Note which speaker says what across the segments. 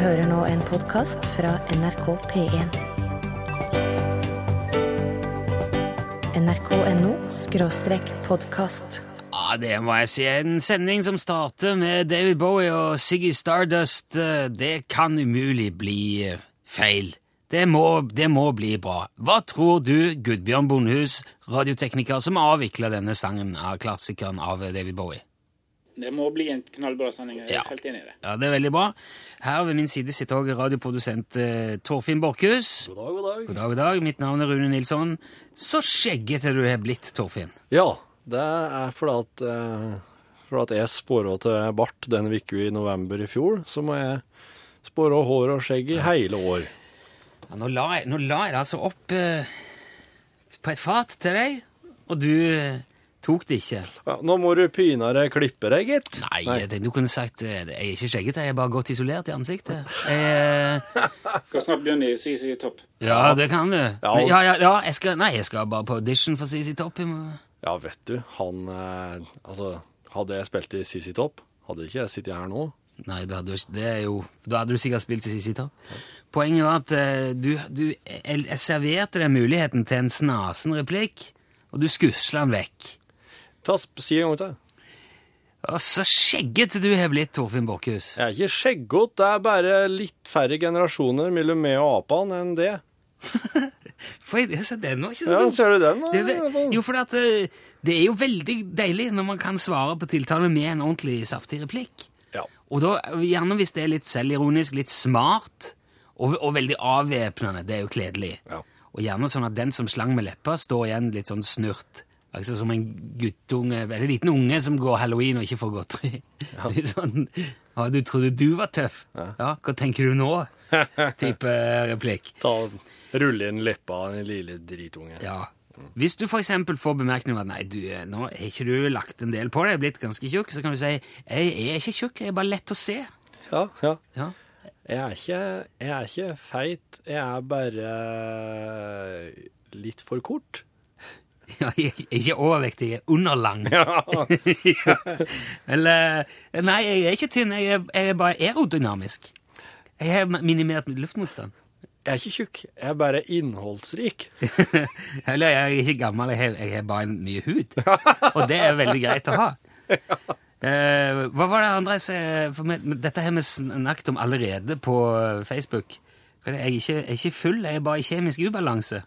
Speaker 1: hører nå en podkast fra NRK P1. nrk.no skråstrek podkast.
Speaker 2: Ja, det må jeg si. En sending som starter med David Bowie og Siggy Stardust, det kan umulig bli eh, feil. Det må, det må bli bra. Hva tror du, Gudbjørn Bondhus, radiotekniker, som avvikla denne sangen av klassikeren av David Bowie?
Speaker 3: Det må bli en knallbra sending. Jeg er
Speaker 2: Ja.
Speaker 3: helt enig i det.
Speaker 2: Ja, det er veldig bra. Her ved min side sitter også radioprodusent eh, Torfinn Borchhus.
Speaker 4: God dag, god dag.
Speaker 2: God dag, god dag. Mitt navn er Rune Nilsson. Så skjeggete du har blitt, Torfinn.
Speaker 4: Ja, det er fordi at, eh, fordi at jeg spåra til bart den uka i november i fjor, så må jeg spåre hår og skjegg i hele år.
Speaker 2: Ja, nå, la jeg, nå la jeg det altså opp eh, på et fat til deg, og du eh, tok det ikke.
Speaker 4: Ja, nå må du pinadø klippe deg, gitt.
Speaker 2: Nei, Jeg tenkte, du kunne sagt eh, jeg er ikke skjeggete, jeg er bare godt isolert i ansiktet. Jeg, eh,
Speaker 3: Skal snart begynne i CC Topp.
Speaker 2: ja, det kan du.
Speaker 4: Ja.
Speaker 2: Men, ja, ja, ja, jeg skal, nei, jeg skal bare på audition for CC Topp.
Speaker 4: Ja, vet du, han eh, Altså, hadde jeg spilt i CC Topp, hadde ikke jeg sittet her nå.
Speaker 2: Nei, du hadde, jo- det er jo, da hadde du sikkert spilt i CC Topp. Poenget var at eh, du, du, jeg, jeg serverte deg muligheten til en snasen replikk, og du skusla den vekk.
Speaker 4: Ta, si en gang til.
Speaker 2: Å, så skjeggete du har blitt, Torfinn Borchhus.
Speaker 4: Jeg er ikke skjeggete, det er bare litt færre generasjoner mellom meg og apene enn det.
Speaker 2: For jeg, jeg, det er nå ikke sant?
Speaker 4: Ja, ser du den? da?
Speaker 2: Det jo, for at, eh, det er jo veldig deilig når man kan svare på tiltale med en ordentlig saftig replikk.
Speaker 4: Ja.
Speaker 2: Og da, gjerne hvis det er litt selvironisk, litt smart, og, og veldig avvæpnende. Det er jo kledelig.
Speaker 4: Ja.
Speaker 2: Og gjerne sånn at den som slang med leppa, står igjen litt sånn snurt. Altså som en guttunge, eller liten unge som går halloween og ikke får godteri. Litt sånn Ja, du trodde du var tøff? Ja, hva tenker du nå? Type replikk.
Speaker 4: Ta, rulle inn leppa av en lille dritunge.
Speaker 2: Ja. Hvis du eksempel får bemerkning om at nei, du, nå har ikke du lagt en del på deg, blitt ganske tjukk, så kan du si jeg er ikke tjukk, jeg er bare lett å se.
Speaker 4: ja. ja.
Speaker 2: Ja.
Speaker 4: Jeg er, ikke, jeg er ikke feit, jeg er bare litt for kort.
Speaker 2: Ja, ikke overvektig, jeg er underlang. Eller Nei, jeg er ikke tynn, jeg er, jeg er bare aerodynamisk. Jeg har minimert luftmotstand.
Speaker 4: Jeg er ikke tjukk, jeg er bare innholdsrik.
Speaker 2: Eller jeg er ikke gammel, jeg har, bare mye hud. Og det er veldig greit å ha. Uh, hva var det andre jeg sa? Dette har vi snakket om allerede på Facebook. Jeg er ikke, jeg er ikke full, jeg er bare i kjemisk ubalanse.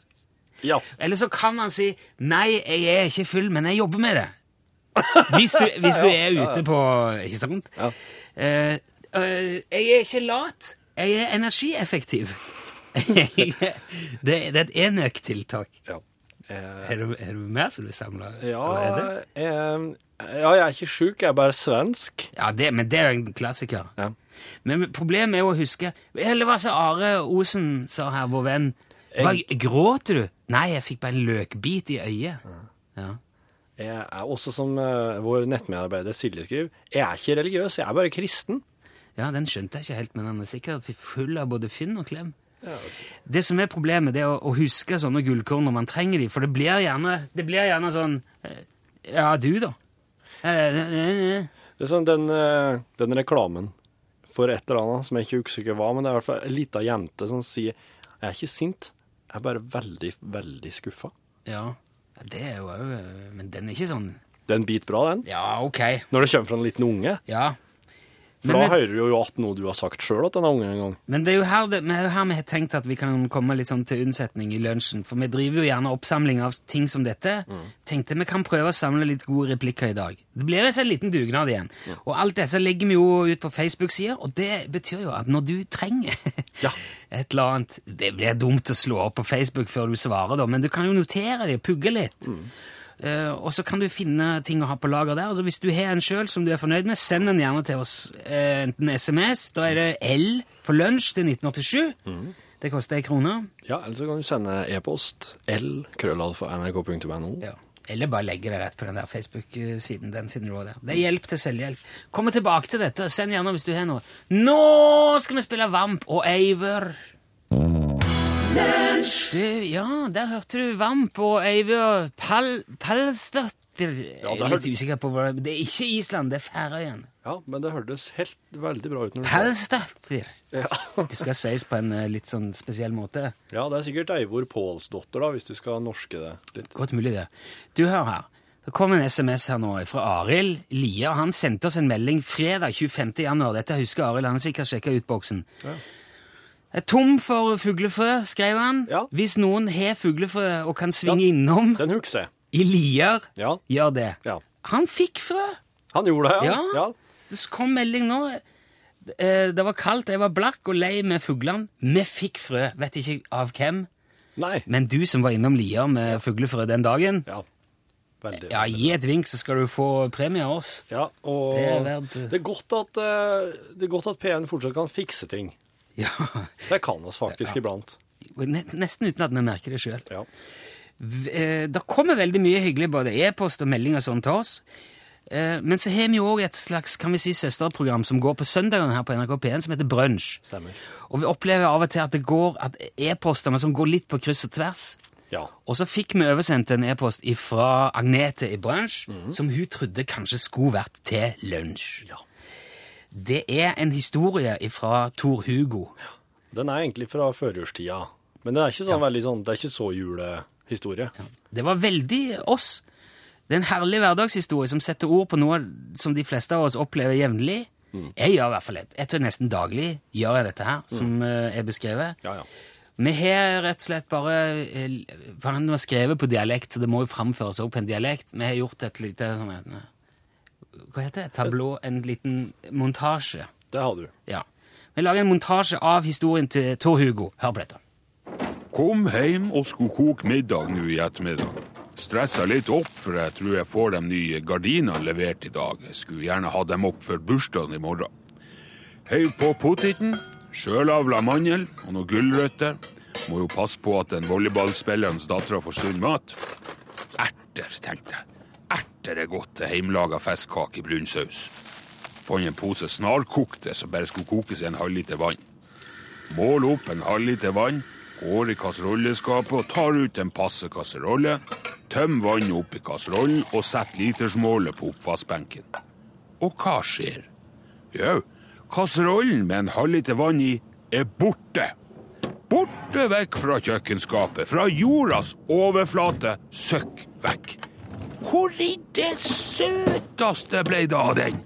Speaker 4: Ja.
Speaker 2: Eller så kan man si nei, jeg er ikke full, men jeg jobber med det. Hvis du, hvis du er ute på Ikke sant?
Speaker 4: Ja.
Speaker 2: Uh, uh, jeg er ikke lat, jeg er energieffektiv. det, det er et enøktiltak.
Speaker 4: Ja. Uh,
Speaker 2: Er du, er du med som du samler?
Speaker 4: ja, ja, jeg er ikke sjuk, jeg er bare svensk.
Speaker 2: Ja, det, men det er jo en klassiker.
Speaker 4: Ja.
Speaker 2: Men problemet er jo å huske Eller hva sa Are Osen, sa her, vår venn? Hva, gråter du? Nei, jeg fikk bare en løkbit i øyet. Ja.
Speaker 4: Jeg er også som uh, vår nettmedarbeider Silje skriver, jeg er ikke religiøs, jeg er bare kristen.
Speaker 2: ja, den skjønte jeg ikke helt, men han er sikkert full av både finn og klem. Det som er problemet, det er å, å huske sånne gullkorn når man trenger de, for det blir gjerne, det blir gjerne sånn eh, Ja, du, da? Eh.
Speaker 4: Det er sånn den, den reklamen for et eller annet som jeg ikke husker hva, men det er i hvert fall ei lita jente som sier jeg er ikke sint, jeg er bare veldig, veldig skuffa.
Speaker 2: Ja, det er jo òg Men den er ikke sånn
Speaker 4: Den biter bra, den.
Speaker 2: Ja, ok.
Speaker 4: Når det kommer fra en liten unge.
Speaker 2: Ja.
Speaker 4: For
Speaker 2: Men
Speaker 4: da hører du jo at noe du har sagt sjøl til denne ungen en gang.
Speaker 2: Men det er jo her, det, det er jo her vi har tenkt at vi kan komme litt sånn til unnsetning i lunsjen. For vi driver jo gjerne oppsamling av ting som dette. Tenkte vi kan prøve å samle litt gode replikker i dag. Det blir altså en liten dugnad igjen. Og alt dette legger vi jo ut på Facebook-sider, og det betyr jo at når du trenger
Speaker 4: Ja.
Speaker 2: et eller annet Det blir dumt å slå opp på Facebook før du svarer, da, men du kan jo notere det, og pugge litt. Eh, og så kan du finne ting å ha på lager der. Altså Hvis du har en sjøl som du er fornøyd med, send den gjerne til oss. Uh, enten SMS, da er det L for lunsj til 1987. Det koster ei krone.
Speaker 4: Ja, eller så kan du sende e-post l krøllalfa.nrk.no.
Speaker 2: Ja. Eller bare legge det rett på den der Facebook-siden. Den finner du også der. Det er hjelp til selvhjelp. Kommer tilbake til dette. Send gjerne hvis du har noe. Nå skal vi spille Vamp og Eivør. Du, ja, der hørte du Vamp og Eivør Pal Palstøt Jeg er litt
Speaker 4: hørte-
Speaker 2: usikker på hva det Det er ikke Island, det er Færøyene.
Speaker 4: Ja, men det hørtes helt veldig bra ut. når du.
Speaker 2: Pelsdatter.
Speaker 4: Ja.
Speaker 2: Det skal sies på en eh, litt sånn spesiell måte.
Speaker 4: ja, det er sikkert Eivor Pålsdotter, da, hvis du skal norske det litt.
Speaker 2: Godt mulig, det. Du, hør her. Det kom en SMS her nå fra Arild Lia. Han sendte oss en melding fredag 25. januar. Dette husker Arild. Han har sikkert sjekka ut boksen. Er tom for fuglefrø, skrev han.
Speaker 4: Ja.
Speaker 2: Hvis noen har fuglefrø og kan svinge innom
Speaker 4: Den husker jeg.
Speaker 2: i Lier,
Speaker 4: Ja.
Speaker 2: gjør det.
Speaker 4: Ja.
Speaker 2: Han fikk frø.
Speaker 4: Han gjorde det, ja.
Speaker 2: Det kom melding nå. Eh, Det var kaldt, jeg var blakk og lei med fuglene. Vi fikk frø. Vet ikke av hvem.
Speaker 4: Nei.
Speaker 2: Men du som var innom Lier med fuglefrø den dagen,
Speaker 4: Ja. Veldig.
Speaker 2: ja, gi et vink, så skal du få premie av oss.
Speaker 4: Ja, og
Speaker 2: Det
Speaker 4: det
Speaker 2: er
Speaker 4: er, godt at, eh, det er godt at P1 fortsatt kan fikse ting.
Speaker 2: Ja,
Speaker 4: Det kan oss faktisk iblant.
Speaker 2: Nesten uten at vi merker det sjøl.
Speaker 4: Ja.
Speaker 2: Det kommer veldig mye hyggelig, både e-post og melding og sånn til oss. Eh, Men så har vi jo òg et slags kan vi si, søsterprogram som går på søndagene her på NRK P1, som heter Brunsj. Og vi opplever av og til at det går at e-postene som går litt på kryss og tvers.
Speaker 4: Ja.
Speaker 2: Og så fikk vi oversendt en e-post fra Agnete i Brunsj,
Speaker 4: Mhm.
Speaker 2: som hun trodde kanskje skulle vært til lunsj.
Speaker 4: Ja.
Speaker 2: Det er en historie fra Tor Hugo.
Speaker 4: Den er egentlig fra førjulstida. Men det er ikke sånn veldig sånn, det er ikke så julehistorie.
Speaker 2: Det var veldig oss. Det er en herlig hverdagshistorie som setter ord på noe som de fleste av oss opplever jevnlig.
Speaker 4: Mm.
Speaker 2: Jeg gjør i hvert fall det. Jeg tror nesten daglig gjør jeg dette her, som mm. er beskrevet.
Speaker 4: Ja, ja.
Speaker 2: Vi har rett og slett bare eh, For den var skrevet på dialekt, så det må jo framføres også på en dialekt. Vi har gjort et lite sånn et, Hva heter det? Tablå? En liten montasje.
Speaker 4: Det har du.
Speaker 2: Ja. Vi lager en montasje av historien til Tor Hugo. Hør på dette.
Speaker 5: Kom hjem og skulle koke middag nå i ettermiddag. Stressa litt opp, for jeg tror jeg får de nye gardinene levert i dag. Jeg skulle gjerne ha dem opp før bursdagen i morgen. Heiv på poteten, sjølavla mandel og noen gulrøtter. Må jo passe på at den volleyballspillerens datter får sunn mat. Erter, tenkte jeg. Erter er godt til heimlaga festkake i brun saus. Fant en pose snarkokte som bare skulle kokes i en halvliter vann. Mål opp en halvliter vann, går i kasserolleskapet og tar ut en passe kasserolle. Tøm vannet opp i kasserollen og sett litersmålet på oppvaskbenken. Og hva skjer? Jau, kasserollen med en halvliter vann i er borte. Borte vekk fra kjøkkenskapet, fra jordas overflate, søkk vekk. Hvor i det søteste ble det av den?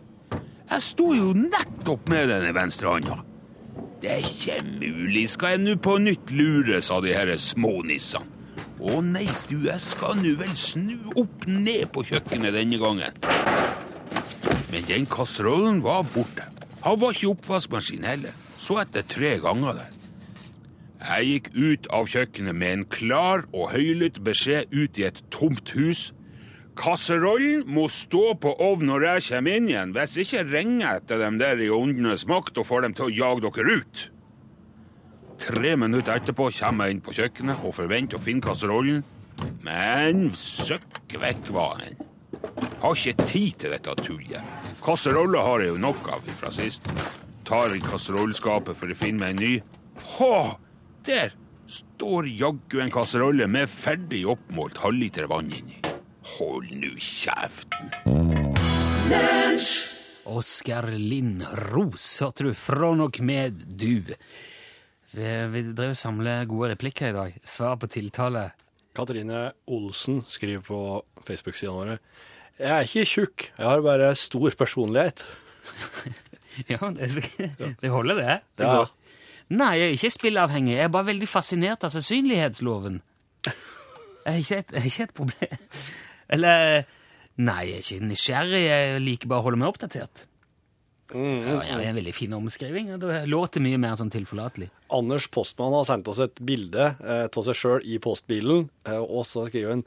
Speaker 5: Jeg sto jo nettopp med den i venstre handa. Det er ikke mulig, skal jeg nå på nytt lure, sa de her smånissene. Å nei, du, jeg skal nå vel snu opp ned på kjøkkenet denne gangen. Men den kasserollen var borte. Han var ikke oppvaskmaskin heller. Så etter tre ganger der. Jeg gikk ut av kjøkkenet med en klar og høylytt beskjed ut i et tomt hus. Kasserollen må stå på ovn når jeg kommer inn igjen. Hvis ikke ringer jeg etter dem der i åndenes makt og får dem til å jage dere ut. Tre minutter etterpå kommer jeg inn på kjøkkenet og forventer å finne kasserollen. Men søkk vekk var den. Har ikke tid til dette tullet. Kasseroller har jeg jo nok av fra sist. Tar i kasserollskapet for å finne meg en ny. Hå! Der står jaggu en kasserolle med ferdig oppmålt halvliter vann inni. Hold nå kjeften.
Speaker 2: Oskar Lindros, hørte du, fra nok med du. Vi, vi drev og samler gode replikker i dag. Svar på tiltale.
Speaker 4: Katrine Olsen skriver på Facebook-sidene våre. Jeg er ikke tjukk, jeg har bare stor personlighet.
Speaker 2: Ja, det, det holder, det. det
Speaker 4: Ja.
Speaker 2: går. Nei, jeg er ikke spilleavhengig. Jeg er bare veldig fascinert av sannsynlighetsloven. Jeg er ikke et, jeg er ikke et problem. Eller Nei, jeg er ikke nysgjerrig. Jeg liker bare å holde meg oppdatert. Ja, det er en veldig fin omskriving. Det låter mye mer sånn tilforlatelig.
Speaker 4: Anders Postmann har sendt oss et bilde eh, av seg sjøl i postbilen, eh, og så skriver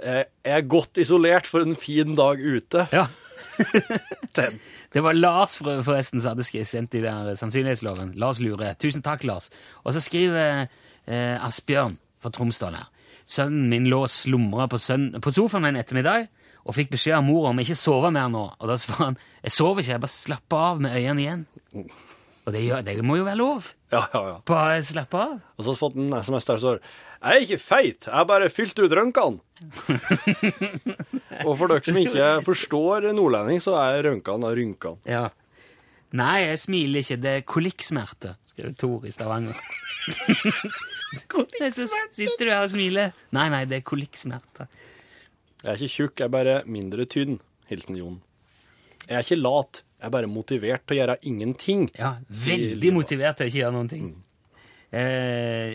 Speaker 4: «Eh, Jeg er godt isolert for en fin dag ute.
Speaker 2: Ja. Det var Lars forresten som hadde sendt de der sannsynlighetsloven. Lars Lure. Tusen takk, Lars. Og så skriver eh, Asbjørn fra Tromsdal her. Sønnen min lå og slumra på, på sofaen en ettermiddag og fikk beskjed av mor om ikke sove mer nå. Og da svarer han jeg sover ikke, jeg bare slapper av med øynene igjen. Og det, det må jo være lov.
Speaker 4: Ja, ja, ja.
Speaker 2: Bare slapp av.
Speaker 4: Og så har vi fått en SMS der står Jeg er ikke feit, jeg har bare fylt ut rønkene. og for dere som ikke forstår nordlending, så er rønkene av rynkene.
Speaker 2: Ja. Nei, jeg smiler ikke. Det er kolikksmerter, skrev Tor i Stavanger. Så sitter du her og smiler. Nei, nei, det er kolikksmerter.
Speaker 4: Jeg er ikke tjukk, jeg er bare mindre tynn. Hilsen Jon. Jeg er ikke lat, jeg er bare motivert til å gjøre ingenting.
Speaker 2: Ja, veldig motivert til å ikke gjøre noen ting. Eh,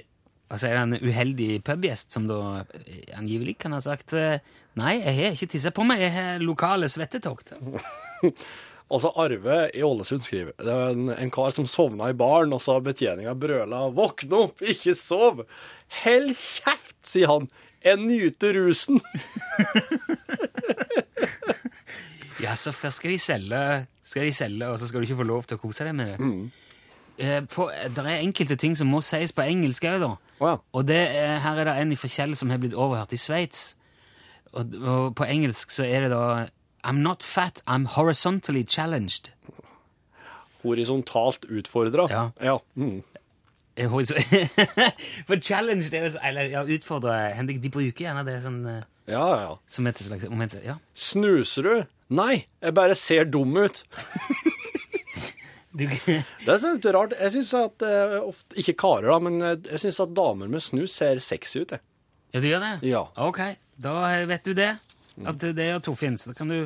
Speaker 2: og så er det en uheldig pubgjest som da eh, angivelig kan ha sagt eh, Nei, jeg har ikke tissa på meg, jeg har lokale svettetokter.
Speaker 4: Altså Arve i Ålesund skriver Det er en, en kar som sovna i baren, og så betjeninga brøla 'Våkne opp, ikke sov'. Hell kjeft, sier han. Jeg nyter rusen.
Speaker 2: Ja, så først skal de selge, skal de selge, og så skal du ikke få lov til å kose deg med det. Eh, på, det er enkelte ting som må sies på engelsk òg, da.
Speaker 4: Ja.
Speaker 2: Og det er, her er det en i Kjell som har blitt overhørt i Sveits. Og, og på engelsk så er det da I'm not fat, I'm horizontally challenged.
Speaker 4: Horisontalt utfordra.
Speaker 2: Ja.
Speaker 4: ja. Mm.
Speaker 2: Eh, For challenge er så- Eller ja, utfordre Henrik, de bruker gjerne det sånn eh,
Speaker 4: ja, ja.
Speaker 2: som et slags moment. Ja.
Speaker 4: Snuser du? Nei, jeg bare ser dum ut.
Speaker 2: Du,
Speaker 4: Det er litt rart. Jeg syns at eh, ofte, Ikke karer, da, men jeg syns at damer med snus ser sexy ut. Jeg.
Speaker 2: ja, du gjør det?
Speaker 4: Ja.
Speaker 2: Ok, da vet du det. At det gjør Torfinn. Så da kan du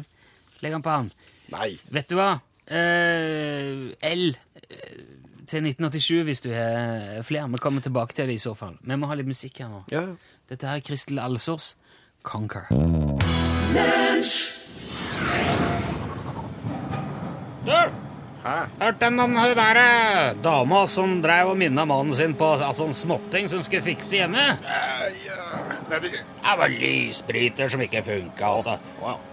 Speaker 2: legge den på han.
Speaker 4: Nei.
Speaker 2: Vet du hva? Eh, L eh, til 1987, hvis du har flere. Vi kommer tilbake til det i så fall. Vi må ha litt musikk her nå.
Speaker 4: Ja.
Speaker 2: Dette her er Kristel Alsås, 'Conquer'. Du! Hørte du om hun der eh, dama som drev og minna mannen sin på altså, en småting som skulle fikse hjemme?
Speaker 5: Uh, ikke.
Speaker 2: Det var lysbryter som ikke funka, altså.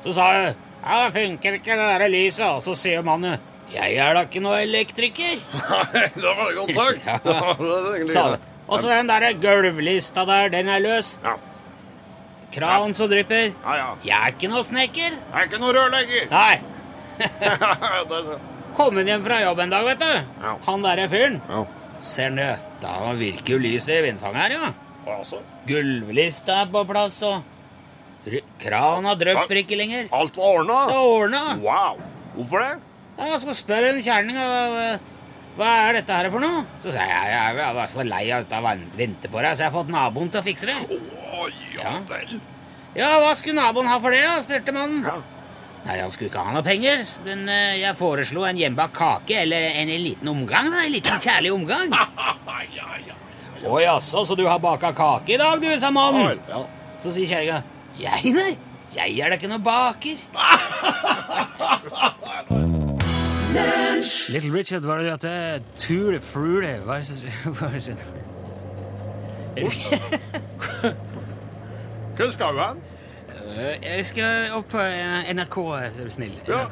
Speaker 2: Så sa hun ja, det funker ikke det der lyset. Og så sier mannen jeg er da ikke noe elektriker.
Speaker 4: det var det godt sagt.
Speaker 2: Ja. Og så den der gulvlista der, den er løs.
Speaker 5: Ja.
Speaker 2: Kranen som drypper.
Speaker 5: Ja, ja.
Speaker 2: Jeg er ikke noe snekker.
Speaker 5: Jeg er ikke noe rørlegger.
Speaker 2: Nei. Kom inn hjem fra jobb en dag, vet du. Han derre fyren.
Speaker 5: Ja.
Speaker 2: Ser du, da virker jo lyset i vindfangeren, ja.
Speaker 5: Altså,
Speaker 2: Gulvlista er på plass, og krana drypper ikke lenger.
Speaker 5: alt var ordna.
Speaker 2: Det var ordna.
Speaker 5: Wow. Hvorfor det?
Speaker 2: Ja, så spør en kjerring hva, er dette her for noe. Så sa jeg jeg, var så lei av å vente på deg, så jeg har fått naboen til å fikse det.
Speaker 5: Å, ja vel.
Speaker 2: Ja, hva skulle naboen ha for det, spurte mannen.
Speaker 5: Ja.
Speaker 2: Nei, han skulle ikke ha noe penger, men eh, jeg foreslo en hjemmebakt kake, eller en, en liten omgang, da. En liten kjærlig omgang.
Speaker 5: ja, ja.
Speaker 2: Å jaså, så du har baka kake i dag, du, sa mannen.
Speaker 4: Ja.
Speaker 2: Så sier kjerringa, jeg, nei. Jeg er da ikke noe baker. Little Richard, hva er det du hørte? Tutti frutti. Hva er det som det som-
Speaker 4: Hvor skal du hen?
Speaker 2: Eh, Jeg skal opp på eh, NRK, er du snill.
Speaker 4: Ja.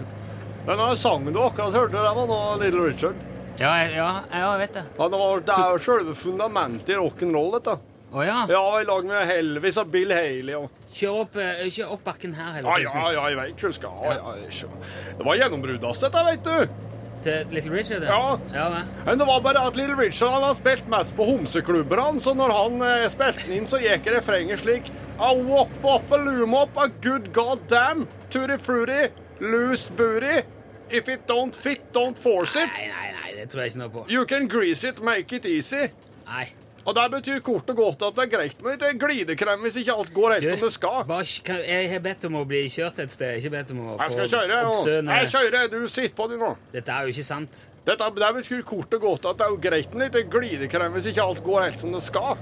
Speaker 4: Den sangen du akkurat hørte, det var nå Little Richard.
Speaker 2: Ja, ja, jeg vet det.
Speaker 4: Ja, det, var, det er jo selve fundamentet i rock'n'roll, dette.
Speaker 2: Å ja.
Speaker 4: Ja, i lag med Helvis og Bill Haley og
Speaker 2: Kjør opp, eh, kjør opp bakken her.
Speaker 4: Ja,
Speaker 2: Eller, så er du
Speaker 4: ja, ja, jeg vet du skal. Ja, ja. Det var gjennombruddet dette, vet du.
Speaker 2: Til Little Richard?
Speaker 4: Ja.
Speaker 2: ja?
Speaker 4: Men det var bare at Little Richard han har spilt mest på homseklubbene, så når han eh, spilte inn, så gikk refrenget slik A wop up a loom up, a good god damn, tutti frutti, loose booty. If it don't fit, don't force it.
Speaker 2: Nei, nei, nei, det tror jeg ikke noe på.
Speaker 4: You can grease it, make it easy.
Speaker 2: Nei.
Speaker 4: Og det betyr kort og godt at det er greit med litt glidekrem hvis ikke alt går helt som det skal.
Speaker 2: bare, kan, jeg har bedt om å bli kjørt et sted, ikke bedt om å
Speaker 4: Jeg skal kjøre. og- Jeg kjører, du sitter på det nå.
Speaker 2: Dette er jo ikke sant.
Speaker 4: Dette, det betyr kort og godt at det er greit med litt glidekrem hvis ikke alt går helt som det skal.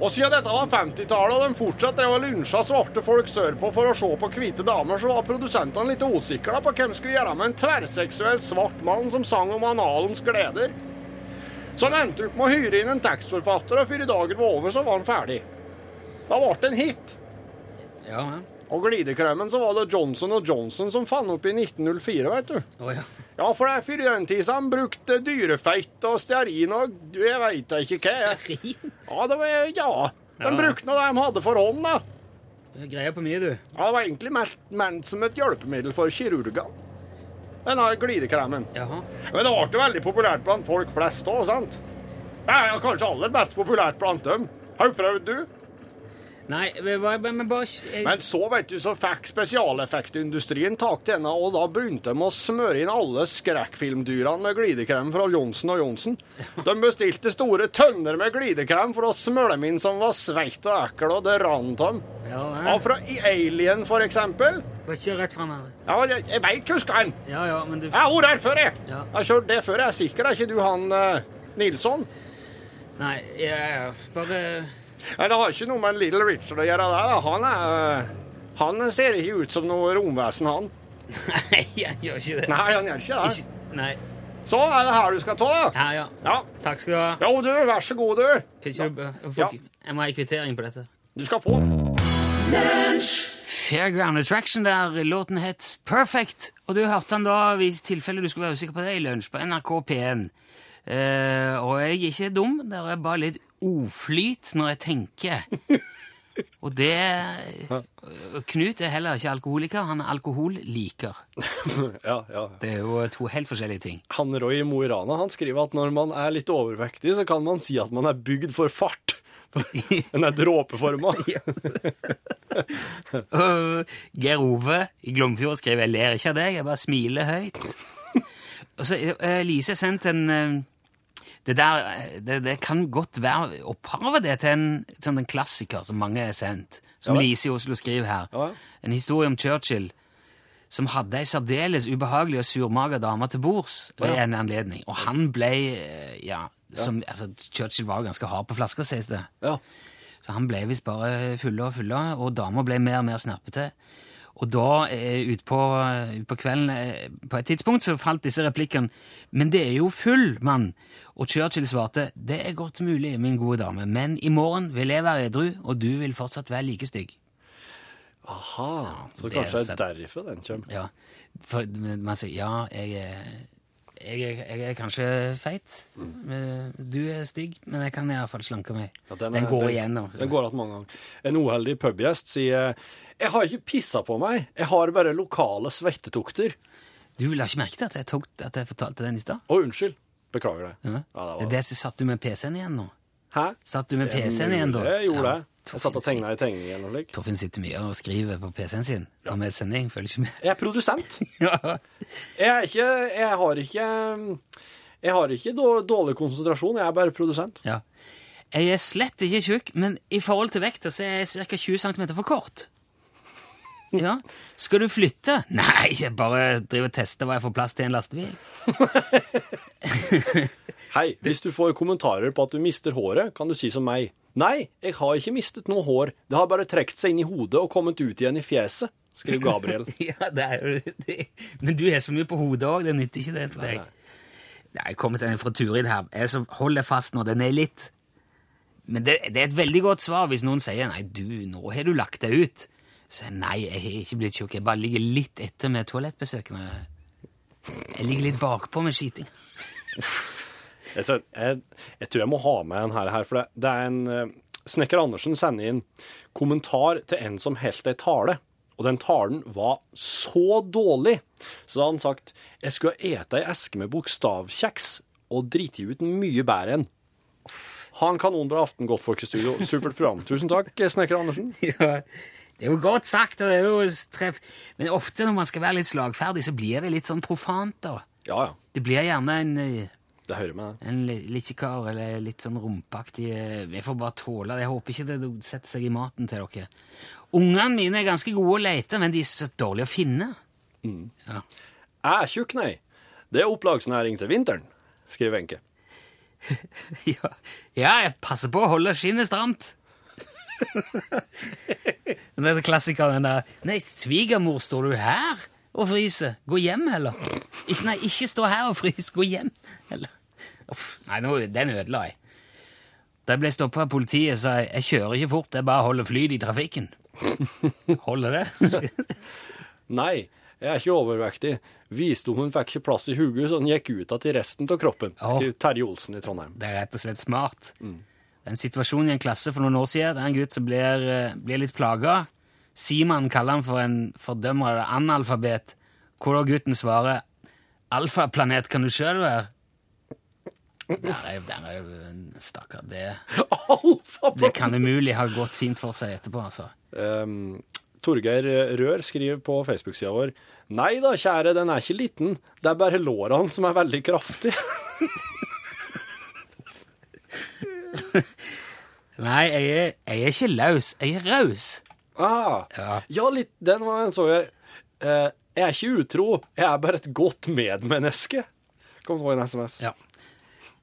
Speaker 4: Og siden dette var 50-tallet, og de fortsatt drev og lunsja svarte folk sørpå for å se på hvite damer, så var produsentene litt usikre på hvem skulle gjøre med en tverrseksuell svart mann som sang om analens gleder. Så han endte opp med å hyre inn en tekstforfatter, og før dagen var over, så var han ferdig. Da ble det en hit.
Speaker 2: Ja, ja.
Speaker 4: Og glidekremen så var det Johnson Johnson som fant opp i 1904, vet du.
Speaker 2: Oh, ja.
Speaker 4: Ja, for det er før den tid så han brukte dyrefeit og stearin og jeg veit ikke hva.
Speaker 2: Stearin?
Speaker 4: Ja, det var, ja. De
Speaker 2: Ja.
Speaker 4: brukte det de hadde for hånd, da.
Speaker 2: Du Greier på mye, du.
Speaker 4: Ja, det var egentlig ment som et hjelpemiddel for kirurgene. denne glidekremen.
Speaker 2: Jaha.
Speaker 4: Men det ble veldig populært blant folk flest òg, sant? Det er kanskje aller mest populært blant dem. Har du prøvd, du?
Speaker 2: Nei, men, bare- jeg,
Speaker 4: Men så vet du, så fikk spesialeffektindustrien tak i henne, og da begynte de å smøre inn alle skrekkfilmdyrene med glidekrem fra Johnsen og Johnsen. De bestilte store tønner med glidekrem for å smøre dem inn som var sveit og ekkel, og det rant dem.
Speaker 2: Ja,
Speaker 4: Ja,
Speaker 2: Og
Speaker 4: fra Alien, for eksempel.
Speaker 2: bare kjør rett fram her.
Speaker 4: Ja, jeg, jeg veit han.
Speaker 2: Ja, ja, men du
Speaker 4: Jeg har vært her før, jeg.
Speaker 2: Ja.
Speaker 4: Jeg har kjørt det før. Jeg er sikker er ikke du han uh, Nilsson.
Speaker 2: Nei, ja, ja, bare
Speaker 4: Nei, Det har ikke noe med Little Richard å gjøre. der. da. Han er eh, Han ser ikke ut som noe romvesen, han.
Speaker 2: Nei, han gjør ikke det.
Speaker 4: Nei, han gjør ikke det.
Speaker 2: Ikke, nei.
Speaker 4: Så er det her du skal ta, da.
Speaker 2: Ja, ja.
Speaker 4: Ja.
Speaker 2: Takk skal du ha.
Speaker 4: Jo, du, vær så god, du.
Speaker 2: Du jeg,
Speaker 4: Ja.
Speaker 2: jeg må ha en kvittering på dette.
Speaker 4: Du skal få.
Speaker 2: Fairground Attraction der låten het Perfect. Og du hørte den da, hvis tilfelle du skulle være usikker på det, i lunsj på NRK P1. Uh, og jeg er ikke dum, det er bare litt oflyt når jeg tenker. Og det Knut er heller ikke alkoholiker, han er alkoholliker.
Speaker 4: Ja, ja.
Speaker 2: Det er jo to helt forskjellige ting.
Speaker 4: Han Roy Mo i Rana han skriver at når man er litt overvektig, så kan man si at man er bygd for fart. Den er dråpeforma.
Speaker 2: Geir Ove i Glomfjord skriver 'Jeg ler ikke av deg, jeg bare smiler høyt'. Og så eh, Lise sendt en eh, det der, det, det kan godt være opphavet det til en, sånn en klassiker som mange har sendt. Som
Speaker 4: Ja.
Speaker 2: Lise i Oslo skriver her.
Speaker 4: Ja.
Speaker 2: En historie om Churchill som hadde ei særdeles ubehagelig og surmaga dame til bords ved
Speaker 4: Ja.
Speaker 2: en anledning. Og han ble eh, Ja, som, altså, Churchill var jo ganske hard på flaska, sies det.
Speaker 4: Ja.
Speaker 2: Så han ble visst bare fulle og fulle, og dama ble mer og mer snerpete. Og da, eh, utpå ut på kvelden, eh, på et tidspunkt, så falt disse replikkene Men det er jo full, mann! Og Churchill svarte Det er godt mulig, min gode dame, men i morgen vil jeg være edru, og du vil fortsatt være like stygg.
Speaker 4: Aha. Så
Speaker 2: det
Speaker 4: kanskje det er derfor den kommer.
Speaker 2: Ja, for man sier ja, jeg er, jeg er, jeg er kanskje feit. Mm. Du er stygg, men jeg kan iallfall slanke meg.
Speaker 4: Ja,
Speaker 2: den,
Speaker 4: er-
Speaker 2: går
Speaker 4: den-
Speaker 2: igjen. da.
Speaker 4: Den går igjen mange ganger. En uheldig pubgjest sier Jeg har ikke pissa på meg, jeg har bare lokale svettetukter.
Speaker 2: Du la ikke merke til at jeg, tok, at jeg fortalte den i stad?
Speaker 4: Å, unnskyld. Beklager det.
Speaker 2: Ja.
Speaker 4: Ja,
Speaker 2: det
Speaker 4: det var
Speaker 2: det som satt du med PC-en igjen nå?
Speaker 4: Hæ?
Speaker 2: Satt du med
Speaker 4: Det
Speaker 2: PC-en igjen da?
Speaker 4: Jeg gjorde det. Jeg satt og tegna i tegning eller noe slikt.
Speaker 2: Torfinn sitter mye og skriver på PC-en sin når vi er sending. Følger ikke med.
Speaker 4: Jeg er produsent.
Speaker 2: Ja.
Speaker 4: Jeg er ikke Jeg har ikke Jeg har ikke dårlig konsentrasjon, jeg er bare produsent.
Speaker 2: ja. Jeg er slett ikke tjukk, men i forhold til vekta så er jeg ca. 20 cm for kort. Ja. Skal du flytte? Nei, jeg bare driver og tester hva jeg får plass til i en lastebil.
Speaker 4: Hei, hvis du får kommentarer på at du mister håret, kan du si som meg. Nei, jeg har ikke mistet noe hår. Det har bare trukket seg inn i hodet og kommet ut igjen i fjeset, skriver Gabriel.
Speaker 2: Ja, det er jo det. Men du er så mye på hodet òg, det nytter ikke det for deg. Nei, Jeg kommer til en fra Turid her. Jeg som holder fast nå, den er litt Men det, det er et veldig godt svar hvis noen sier nei, du, nå har du lagt deg ut. Så jeg, nei, jeg har ikke blitt tjukk. Jeg bare ligger litt etter med toalettbesøkene. Jeg ligger litt bakpå med skiting.
Speaker 4: Jeg tror jeg, jeg, tror jeg må ha med en her, her for det, det er en eh, Snekker Andersen sender inn kommentar til en som holdt ei tale. Og den talen var så dårlig, så da hadde han sagt jeg skulle ete ei eske med bokstavkjeks og driti ut mye bedre enn. Ha en kanonbra aften, godtfolk i studio. Supert program. Tusen takk, Snekker Andersen.
Speaker 2: Ja, det er jo godt sagt, og det er jo treff. Men ofte når man skal være litt slagferdig, så blir det litt sånn profant, da.
Speaker 4: Ja, ja.
Speaker 2: Det blir gjerne en eh,
Speaker 4: Det hører med.
Speaker 2: En li- eller litt sånn rumpeaktig eh, Vi får bare tåle det. Jeg håper ikke det setter seg i maten til dere. Ungene mine er ganske gode å lete, men de er så dårlige å finne. Ja.
Speaker 4: Jeg er tjukk, nei. Det er opplagsnæring til vinteren, skriver Wenche.
Speaker 2: ja. ja, jeg passer på å holde skinnet stramt. er klassikeren der Nei, svigermor, står du her og fryser? Gå hjem, heller. Ikke, nei, ikke stå her og frys. Gå hjem, heller. Uff, nei, nå, den ødela jeg. Da jeg ble stoppa av politiet, sa jeg jeg kjører ikke fort, jeg bare holder flyt i trafikken. Holder det?
Speaker 4: Nei, jeg er ikke overvektig. Visdommen fikk ikke plass i hodet, så den gikk ut igjen til resten av kroppen,
Speaker 2: Oh.
Speaker 4: skriver Terje Olsen i Trondheim.
Speaker 2: Det er rett og slett smart. Er en situasjon i en klasse for noen år siden. Det er en gutt som blir, eh, blir litt plaga. Simon kaller han for en fordømmer eller analfabet, hvor gutten svarer Alfaplanet kan du sjøl være. Der er, der er Stakkar. Det, det kan umulig ha gått fint for seg etterpå, altså.
Speaker 4: Um, Torgeir Rør skriver på Facebook-sida vår Nei da, kjære, den er ikke liten. Det er bare lårene som er veldig kraftige.
Speaker 2: Nei, jeg er, jeg er ikke løs. Jeg er raus.
Speaker 4: Ah,
Speaker 2: Ja.
Speaker 4: ja, litt, den var en så jeg. Eh, jeg er ikke utro, jeg er bare et godt medmenneske. Kom på en SMS.
Speaker 2: Ja.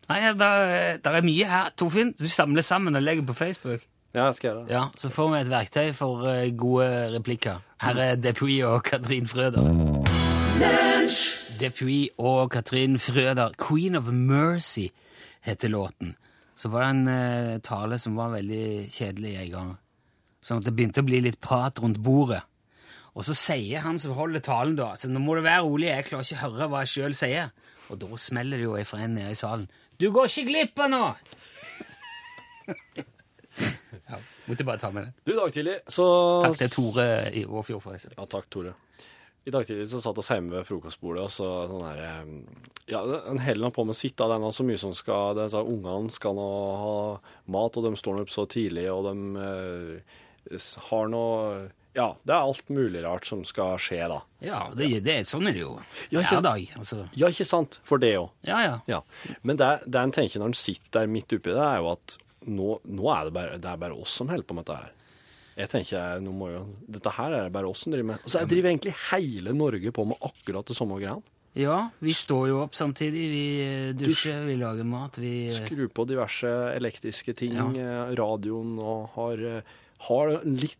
Speaker 2: Nei, der, der er mye her. Torfinn, du samler sammen og legger på Facebook.
Speaker 4: Ja, jeg skal gjøre det.
Speaker 2: Ja, Så får vi et verktøy for eh, gode replikker. Her er Depuy og Katrin Frøder. Depuy og Katrin Frøder. 'Queen of Mercy' heter låten. Så var det en eh, tale som var veldig kjedelig en gang. Sånn at det begynte å bli litt prat rundt bordet. Og så sier han som holder talen, da så nå må du være rolig, jeg klarer ikke å høre hva jeg sjøl sier. Og da smeller det jo ifra en nede i salen. Du går ikke glipp av noe! ja, måtte bare ta med det.
Speaker 4: Du, i dag tidlig så
Speaker 2: Takk til Tore i Åfjord, forresten.
Speaker 4: Ja, takk, Tore. I dag tidlig så satt oss hjemme ved frokostbordet, og så sånn her eh, Ja, en holder nå på med sitt. Det er nå så mye som skal det, så Ungene skal nå ha mat, og de står nå opp så tidlig, og de eh, har nå Ja, det er alt mulig rart som skal skje, da.
Speaker 2: Ja, det, det, sånn er det jo
Speaker 4: Ja, ikke-
Speaker 2: hver dag. Altså.
Speaker 4: Ja, ikke sant? For det òg.
Speaker 2: Ja, ja.
Speaker 4: Ja. Men det, det en tenker når en sitter der midt oppi det, er jo at nå, nå er det bare, det er bare oss som holder på med dette her. Jeg tenker, nå må jo, Dette her er det bare oss som driver med. Og så driver egentlig hele Norge på med akkurat det samme greiene.
Speaker 2: Ja, vi står jo opp samtidig. Vi eh, dusjer, vi lager mat, vi eh,
Speaker 4: Skru på diverse elektriske ting,
Speaker 2: Ja.
Speaker 4: eh, radioen, og har, har litt,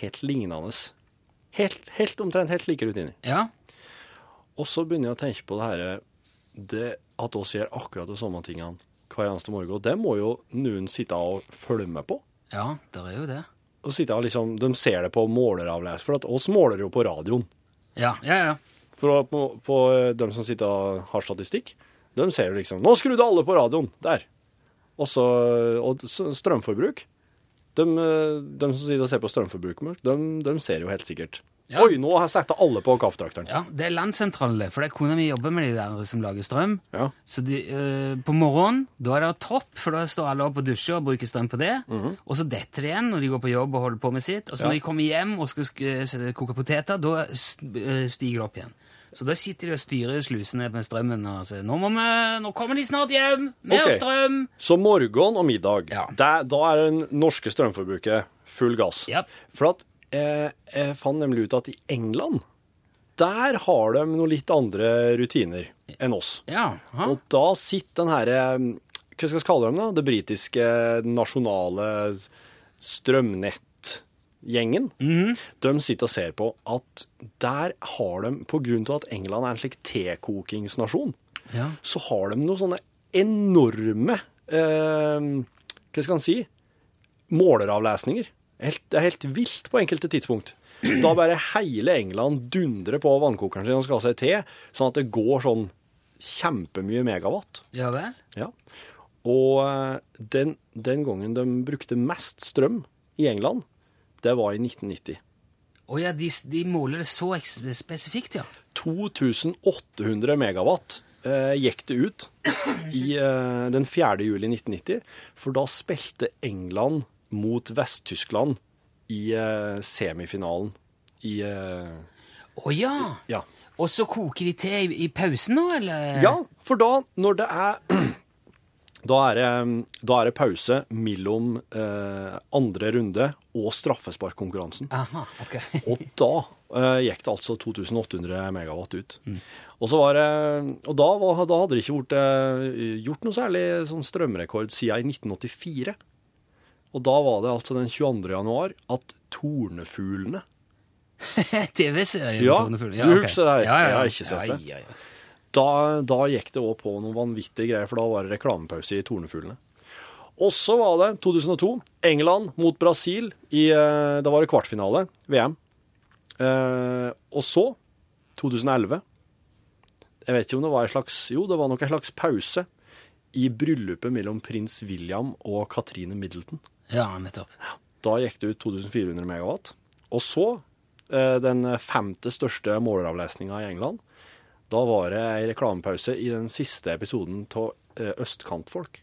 Speaker 4: helt lignende. Helt, helt omtrent helt like rutiner.
Speaker 2: Ja.
Speaker 4: Og så begynner jeg å tenke på det her, det at oss gjør akkurat de samme tingene hver eneste morgen. Og det må jo noen sitte og følge med på.
Speaker 2: Ja, det er jo det.
Speaker 4: Og sitte og liksom, De ser det på måleravles, for at oss måler jo på radioen.
Speaker 2: Ja, ja, ja.
Speaker 4: For på, på eh, dem som sitter og har statistikk, de ser jo liksom Nå skrudde alle på radioen! Der. Og så og strømforbruk. De, eh, de som sitter og ser på strømforbruket, de, de ser jo helt sikkert.
Speaker 2: Ja.
Speaker 4: Oi, nå har jeg satt alle på kaffetrakteren.
Speaker 2: ja. Det er landsentralen. For det er kona mi jobber med de der som lager strøm.
Speaker 4: Ja.
Speaker 2: Så de, uh, på morgenen da er det topp, for da står alle opp og dusjer og bruker strøm på det. Og så detter det igjen når de går på jobb og holder på med sitt. Og så
Speaker 4: Ja.
Speaker 2: når de kommer hjem og skal koke poteter, da eh, stiger det opp igjen. Så da sitter de og styrer slusene med strømmen og sier nå, må vi, 'Nå kommer de snart hjem! Mer
Speaker 4: okay.
Speaker 2: strøm!'
Speaker 4: Så morgen og middag,
Speaker 2: Ja.
Speaker 4: der, da er det norske strømforbruket full gass.
Speaker 2: Yep.
Speaker 4: For at eh, jeg fant nemlig ut at i England, der har de noen litt andre rutiner enn oss.
Speaker 2: Ja.
Speaker 4: Og da sitter den her eh, Hva skal vi kalle dem, da? Det britiske nasjonale strømnettgjengen. De sitter og ser på at der har de, på grunn av at England er en slik tekokingsnasjon,
Speaker 2: ja.
Speaker 4: så har de noen sånne enorme eh, Hva skal en si? Måleravlesninger. Helt, det er helt vilt på enkelte tidspunkt. Da bare hele England dundrer på vannkokeren sin og skal ha seg te, sånn at det går sånn kjempemye megawatt.
Speaker 2: ja vel?
Speaker 4: Ja. Og eh, den, den gangen de brukte mest strøm i England, det var i 1990.
Speaker 2: Å ja, de, de måler det så spesifikt, ja.
Speaker 4: 2800 megawatt eh, gikk det ut i, eh, den 4. juli 1990, for da spilte England mot Vest-Tyskland i eh, semifinalen i eh,
Speaker 2: Å ja!
Speaker 4: Ja.
Speaker 2: Og så koker de til i, i pausen nå, eller?
Speaker 4: Ja, for da, når det er Da er det, da er det pause mellom eh, andre runde og straffesparkkonkurransen.
Speaker 2: Okay.
Speaker 4: Og da eh, gikk det altså 2800 megawatt ut. Og, så var det, og da, var, da hadde det ikke vært, eh, gjort noe særlig sånn strømrekord siden i 1984. Og da var det altså den 22. januar at tornefuglene
Speaker 2: TV-serien
Speaker 4: Ja,
Speaker 2: Tornefugl.
Speaker 4: du husker det her?
Speaker 2: Ja, ja, ja.
Speaker 4: Jeg har ikke sett det.
Speaker 2: Ja, ja, ja.
Speaker 4: da, da gikk det òg på noen vanvittige greier, for da var det reklamepause i Tornefuglene. Og så var det 2002. England mot Brasil. I, eh, da var det kvartfinale, VM. Eh, og så, 2011 Jeg vet ikke om det var en slags Jo, det var nok en slags pause i bryllupet mellom prins William og Katrine Middleton.
Speaker 2: Ja, nettopp.
Speaker 4: Da gikk det ut 2400 megawatt. Og så, eh, den femte største måleravlesninga i England, Da var det ei reklamepause i den siste episoden av Østkantfolk.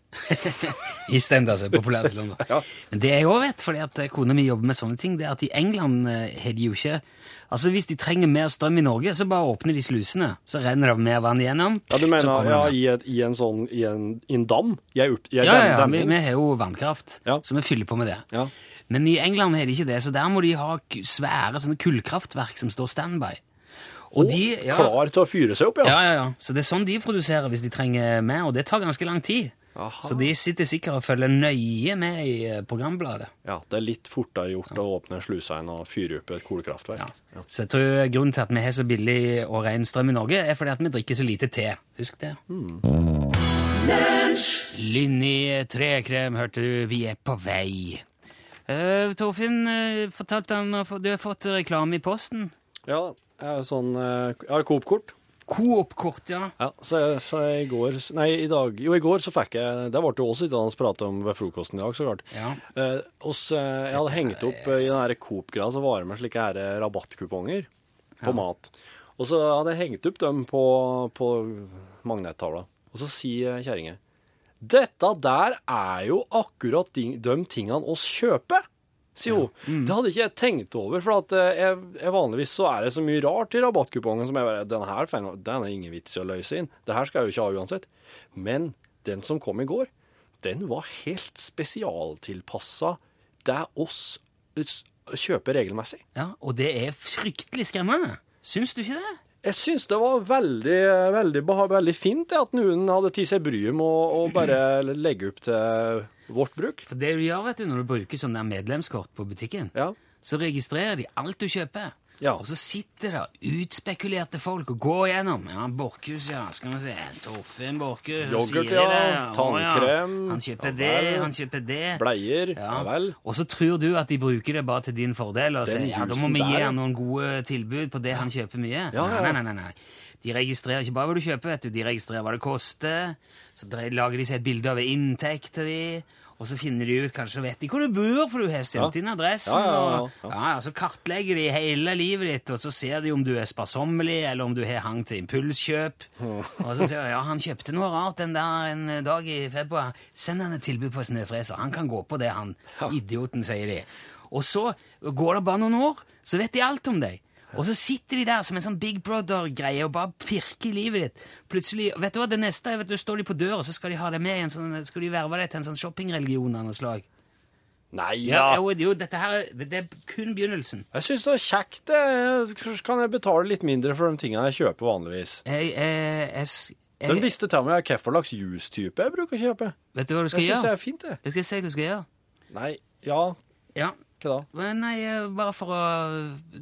Speaker 2: EastEnders er populært i London.
Speaker 4: Ja.
Speaker 2: Men det jeg òg vet, fordi at kona mi jobber med sånne ting, det er at i England eh, har de jo ikke Altså Hvis de trenger mer strøm i Norge, så bare åpner de slusene. Så renner det mer vann igjennom.
Speaker 4: Ja, du mener ja, i, et, i en sånn I en, i en dam? Jeg, i ei
Speaker 2: Ja, ja, ja. Vi, vi har jo vannkraft,
Speaker 4: Ja.
Speaker 2: så vi fyller på med det.
Speaker 4: Ja.
Speaker 2: Men i England har de ikke det, så der må de ha svære sånne kullkraftverk som står standby. Og de, ja,
Speaker 4: Klar til å fyre seg opp, ja?
Speaker 2: ja, ja, ja. Så det er sånn de produserer hvis de trenger mer, og det tar ganske lang tid.
Speaker 4: Aha.
Speaker 2: Så de sitter sikkert og følger nøye med i eh, programbladet.
Speaker 4: Ja, Det er litt fortere gjort å åpne slusa enn å fyre opp et kullkraftverk.
Speaker 2: Ja. Så jeg tror grunnen til at vi har så billig og ren strøm i Norge, er fordi at vi drikker så lite te. Husk det. Linni Trekrem, hørte du. Vi er på vei. Uh, Torfinn uh, fortalte han at du har fått reklame i posten.
Speaker 4: Ja, sånn ja, Jeg har Coop-kort.
Speaker 2: Coop-kort, ja.
Speaker 4: Ja, så, jeg, så i går Nei, i dag Jo, i går så fikk jeg Det ble jo også litt annet å prate om ved frokosten i dag, så klart.
Speaker 2: ja.
Speaker 4: Eh, eh, jeg hadde hengt opp eh, i den Coop-greia, så var det med slike her eh, rabattkuponger på mat. Og så hadde jeg hengt opp dem på, på magnettavla. Og så sier kjerringa Dette der er jo akkurat de, de tingene oss kjøper, sier hun. Det hadde ikke jeg tenkt over, for at eh, jeg, jeg vanligvis så er det så mye rart i rabattkupongen som jeg bare Den her den er ingen vits i å løse inn. Det her skal jeg jo ikke ha uansett. Men den som kom i går, den var helt spesialtilpassa det oss kjøper regelmessig.
Speaker 2: ja. Og det er fryktelig skremmende. Syns du ikke det?
Speaker 4: Jeg syns det var veldig, veldig, veldig fint at noen hadde tatt seg bryet med å, å bare legge opp til vårt bruk.
Speaker 2: For det du gjør vet du, når du bruker sånn der medlemskort på butikken,
Speaker 4: Ja.
Speaker 2: så registrerer de alt du kjøper.
Speaker 4: Ja.
Speaker 2: Og så sitter det utspekulerte folk og går gjennom. Ja, Borchhus, ja. Skal vi se. Torfinn Borchhus.
Speaker 4: Yoghurt, ja. Tannkrem. Ja.
Speaker 2: Han kjøper det, han kjøper det.
Speaker 4: Bleier. Ja, vel.
Speaker 2: Og så tror du at de bruker det bare til din fordel, og sier ja, da må vi gi ham noen gode tilbud på det han kjøper mye.
Speaker 4: Ja, ja.
Speaker 2: Nei, nei, nei, nei. De registrerer ikke bare hva du kjøper, vet du. de registrerer hva det koster. Så lager de seg et bilde av inntekt til de, og så finner de ut, kanskje vet de hvor du bor, for du har
Speaker 4: Ja.
Speaker 2: inn adressen. Og
Speaker 4: ja,
Speaker 2: Så kartlegger de hele livet ditt, og så ser de om du er sparsommelig, eller om du har hang til impulskjøp. Og så sier de ja, han kjøpte noe rart den der en dag i februar. Send han et tilbud på snøfreser. Han kan gå på det, han. Idioten, sier de. Og så går det bare noen år, så vet de alt om deg. Og så sitter de der som en sånn Big Brother-greie og bare pirker i livet ditt. Plutselig, vet du hva, det neste vet du, står de på døra, så skal de ha deg med i en sånn, skal de verve deg til en sånn shoppingreligion av noe slag.
Speaker 4: Nei,
Speaker 2: Ja, jo, jo, dette her, er- det er kun begynnelsen.
Speaker 4: Jeg syns det er kjekt. det. Kan jeg betale litt mindre for de tingene jeg kjøper vanligvis.
Speaker 2: Jeg, jeg, jeg, jeg,
Speaker 4: Den visste til meg hvilken slags juice-type jeg bruker å kjøpe.
Speaker 2: vet du hva du skal
Speaker 4: Jeg syns det er fint, det.
Speaker 2: Jeg skal se hva du skal gjøre.
Speaker 4: Nei, ja,
Speaker 2: Ja,
Speaker 4: hva da?
Speaker 2: Men Nei, eh, bare for å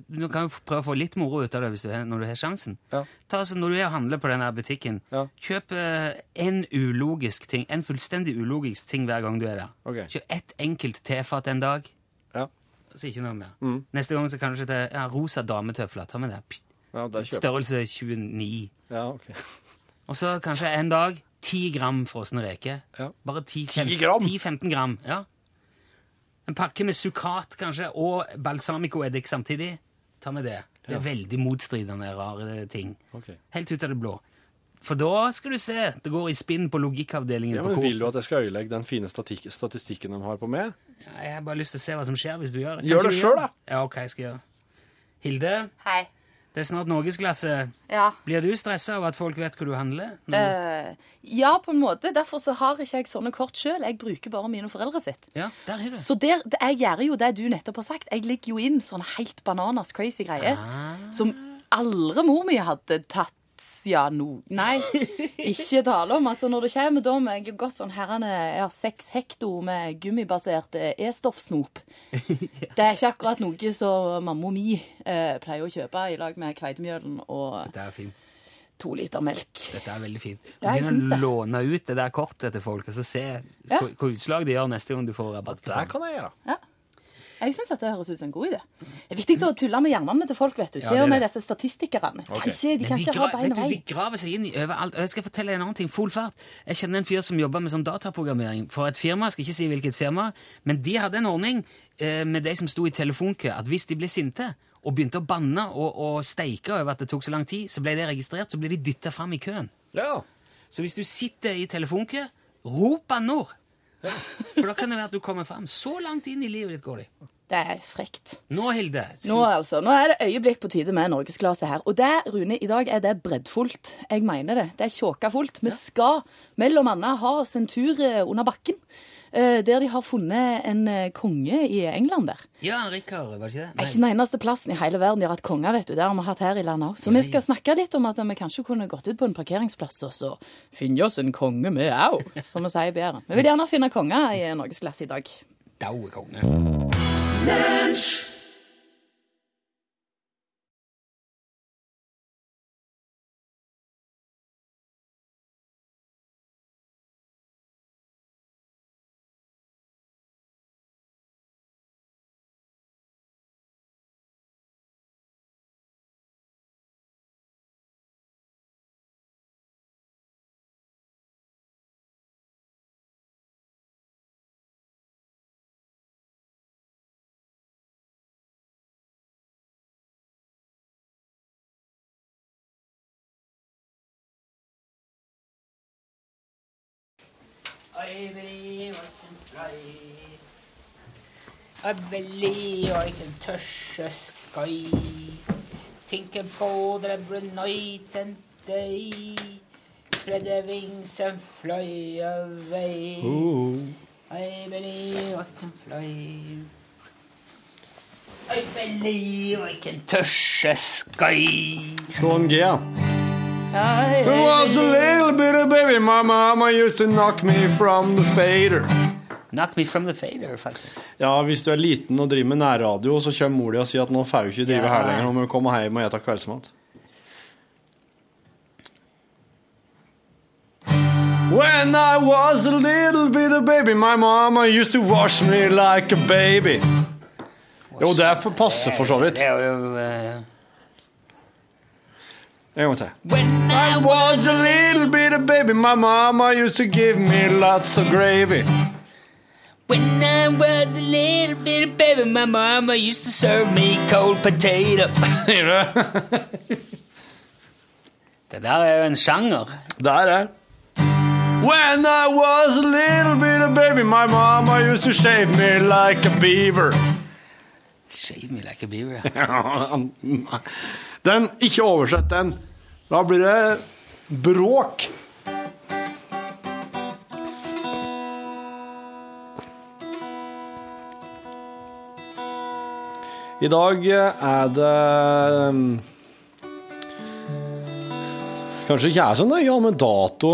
Speaker 2: Du kan jo prøve å få litt moro ut av det du når du har sjansen.
Speaker 4: Ja.
Speaker 2: Ta altså, Når du er og handler på den butikken,
Speaker 4: Ja.
Speaker 2: kjøp eh, en ulogisk ting, en fullstendig ulogisk ting hver gang du er der.
Speaker 4: Okay.
Speaker 2: Kjøp ett enkelt tefat en dag,
Speaker 4: Ja,
Speaker 2: så ikke noe mer.
Speaker 4: Mm.
Speaker 2: Neste gang så kanskje kjøpe ja, rosa dametøfler. Ta med det. Størrelse 29.
Speaker 4: Ja, ok.
Speaker 2: Og så kanskje en dag 10 gram frosne reker.
Speaker 4: Ja.
Speaker 2: Bare
Speaker 4: 10-15 gram?
Speaker 2: 10-15 gram, ja. En pakke med sukkat kanskje, og balsamico-eddik samtidig. Ta med det. Det er veldig motstridende rare ting.
Speaker 4: Okay.
Speaker 2: Helt ut av det blå. For da skal du se, det går i spinn på logikkavdelingen
Speaker 4: Ja,
Speaker 2: på
Speaker 4: men. Vil du at jeg skal øyelegge den fine statik statistikken de har på meg?
Speaker 2: Ja, Jeg har bare lyst til å se hva som skjer hvis du gjør det.
Speaker 4: Gjør det
Speaker 2: sjøl,
Speaker 4: da.
Speaker 2: Ja, ok, jeg skal gjøre det. Hilde,
Speaker 6: Hei.
Speaker 2: Det er snart norgesklasse.
Speaker 6: Ja.
Speaker 2: Blir du stressa av at folk vet hvor du handler?
Speaker 6: Uh, ja, på en måte. Derfor så har ikke jeg sånne kort sjøl. Jeg bruker bare mine foreldre sitt.
Speaker 2: Ja, der er det.
Speaker 6: Så der, jeg gjør jo det du nettopp har sagt. Jeg ligger jo inn sånne helt bananas crazy greier
Speaker 2: Ah.
Speaker 6: som aldri mor mi hadde tatt ja, no. Nei, ikke tale om. Altså, når det kommer da må jeg gått sånn herrene Jeg har seks hekto med gummibasert eh, E-stoffsnop. Det er ikke akkurat noe som mamma mi eh, pleier å kjøpe i lag med kveitemjølen og
Speaker 2: Dette er fint.
Speaker 6: to liter melk.
Speaker 2: Dette er veldig fint. Du
Speaker 6: kan
Speaker 2: låne ut det der kortet til folk, og så se
Speaker 6: Ja.
Speaker 2: hva utslag det gjør neste gang du får rabatt.
Speaker 4: Det kan jeg gjøre.
Speaker 6: Jeg syns dette høres ut som en god idé. Det er viktig å tulle med hjernene til folk, vet du. Til
Speaker 2: det
Speaker 6: og med disse statistikerne.
Speaker 4: Okay.
Speaker 6: Kanskje, de kan
Speaker 2: de,
Speaker 6: ikke ha bein og
Speaker 2: du, de graver seg inn i overalt. Og jeg skal fortelle en annen ting. Full fart. Jeg kjenner en fyr som jobber med sånn dataprogrammering for et firma. Jeg skal ikke si hvilket firma, men de hadde en ordning eh, med de som sto i telefonkø, at hvis de ble sinte og begynte å banne og, og steike over at det tok så lang tid, så ble det registrert, så ble de dytta fram i køen.
Speaker 4: Ja.
Speaker 2: Så hvis du sitter i telefonkø, rop banneord! For da kan det være at du kommer fram. Så langt inn i livet ditt går de.
Speaker 6: Det er frekt.
Speaker 2: Nå, Hilde
Speaker 6: Nå, altså, nå er det øyeblikk på tide med norgesklasse her. Og det, Rune, i dag er det breddfullt. Jeg mener det. Det er tjåkafullt. Vi skal mellom annet ha oss en tur eh, under bakken. Eh, Der de har funnet en eh, konge i England der.
Speaker 2: Ja, Rikard, var det ikke det?
Speaker 6: Det er ikke den eneste plassen i hele verden de har hatt konger, vet du. Det har vi hatt her i landet òg. Så vi skal snakke litt om at vi kanskje kunne gått ut på en parkeringsplass og så finne oss en konge med au, som vi sier i Bæren. Vi vil gjerne finne konger i norgesklasse i dag.
Speaker 2: Daue konge. I I believe I can touch the sky. Think about every night and day. Spread the wings and fly away. I believe I can fly. I believe I can touch the sky.
Speaker 4: Sean G, Who was a little bit of baby my mama used to knock me from the fader.
Speaker 2: Knock me from the fader, faktisk.
Speaker 4: Ja, hvis du er liten og driver med nærradio, så kommer mor di og sier at nå får du ikke drive
Speaker 2: Ja.
Speaker 4: her lenger, nå må du komme hjem og spise kveldsmat. When I was a little bit of baby, my mama used to wash me like a baby. Jo, det passer for så vidt.
Speaker 2: Det er jo eh,
Speaker 4: En gang til.
Speaker 2: When
Speaker 4: I was a little bit of baby, my mama used to give me lots of gravy.
Speaker 2: When I was a little bit of baby, my mama used to serve me cold potatoes. Det der er jo en sjanger.
Speaker 4: Der er When I was a little bit of baby, my mama used to shave me like a beaver.
Speaker 2: Shave me like a beaver.
Speaker 4: Den, ikke oversett den. Da blir det bråk. I dag er det um, Kanskje ikke er så nøye med dato.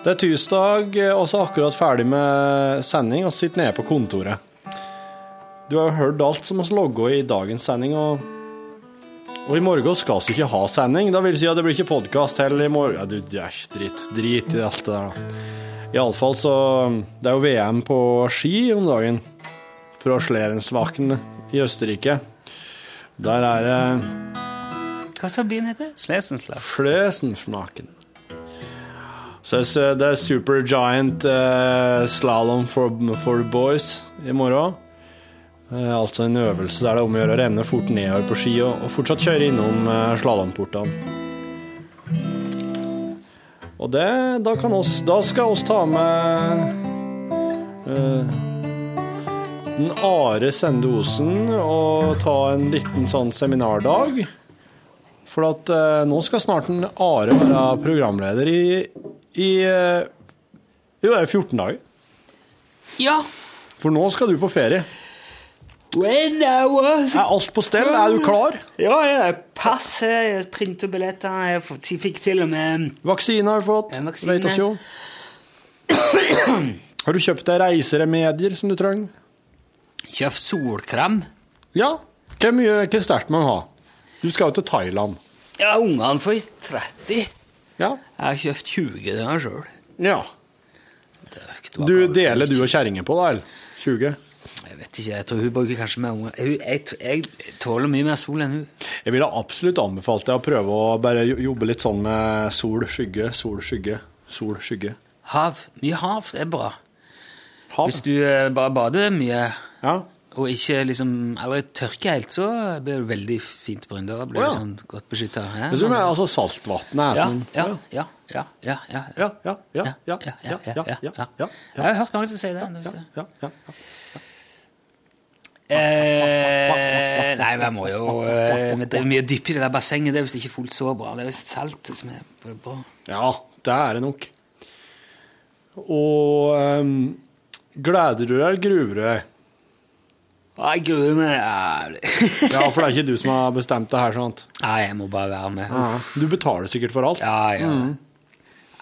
Speaker 4: Det er tirsdag, og så akkurat ferdig med sending og sitter nede på kontoret. Du har jo hørt alt som vi logger i dagens sending, og, og i morgen skal vi ikke ha sending. Da vil si at det blir ikke podkast heller i morgen. Ja, du, æsj, drit, drit i alt det der, da. Iallfall så Det er jo VM på ski om dagen. Fra Slerensvaken i Østerrike. Der er det
Speaker 2: Hva sa byen heter? Slesenslaken.
Speaker 4: Slesenslaken. Så det er- Supergiant er uh, slalåm for, for boys i morgen. Eh, altså en øvelse der det er om å gjøre å renne fort nedover på ski og, og fortsatt kjøre innom uh, slalåmportene. Og det, da, kan oss, da skal oss ta med eh, den Are Sende Osen og ta en liten sånn seminardag. For at eh, nå skal snart en Are være programleder i, i eh, Jo, det er 14 dager.
Speaker 2: Ja.
Speaker 4: For nå skal du på ferie.
Speaker 2: Was
Speaker 4: Er alt på stell? Er du klar?
Speaker 2: Ja, ja. Pass, jeg printer billetter. Jeg fikk til og med
Speaker 4: Vaksine har du fått.
Speaker 2: Vaksine.
Speaker 4: Har du kjøpt deg reiseremedier som du trenger?
Speaker 2: kjøpt solkrem.
Speaker 4: Ja. Hvor mye hvor sterkt må man ha? Du skal jo til Thailand.
Speaker 2: Ja, ungene får 30.
Speaker 4: Ja.
Speaker 2: Jeg har kjøpt 20 denne sjøl.
Speaker 4: ja. Du deler du og kjerringa på, da? eller? 20?
Speaker 2: Jeg vet ikke, jeg tror hun bruker kanskje mer unger. Jeg, jeg, jeg tåler mye mer sol enn hun.
Speaker 4: Jeg ville absolutt anbefalt deg å prøve å bare jobbe litt sånn med sol, skygge, sol, skygge, sol, skygge.
Speaker 2: Hav. Mye hav er bra.
Speaker 4: Hav.
Speaker 2: Hvis du eh, bare bader mye
Speaker 4: Ja.
Speaker 2: og ikke liksom aldri tørker helt, så blir det veldig fint brun. Da blir
Speaker 4: oh, ja.
Speaker 2: sånn godt beskytta. Ja,
Speaker 4: Men altså saltvannet er
Speaker 2: ja,
Speaker 4: sånn
Speaker 2: ja, ja, ja, ja, ja.
Speaker 4: ja, ja, ja, ja, ja, ja, ja, ja, ja,
Speaker 2: Jeg har hørt mange som sier det.
Speaker 4: ja, ja, ja.
Speaker 2: Eh, nei, vi må jo eh, Vi driver mye dypere i det bassenget. Det er visst ikke fullt så bra. Det er visst saltet som er bra.
Speaker 4: Ja, det er det nok. Og um, gleder du deg eller gruer du deg?
Speaker 2: Jeg gruer meg jævlig.
Speaker 4: Ja, for det er ikke du som har bestemt det her, sant?
Speaker 2: Nei, jeg må bare være med.
Speaker 4: Ja. Du betaler sikkert for alt.
Speaker 2: Ja, ja.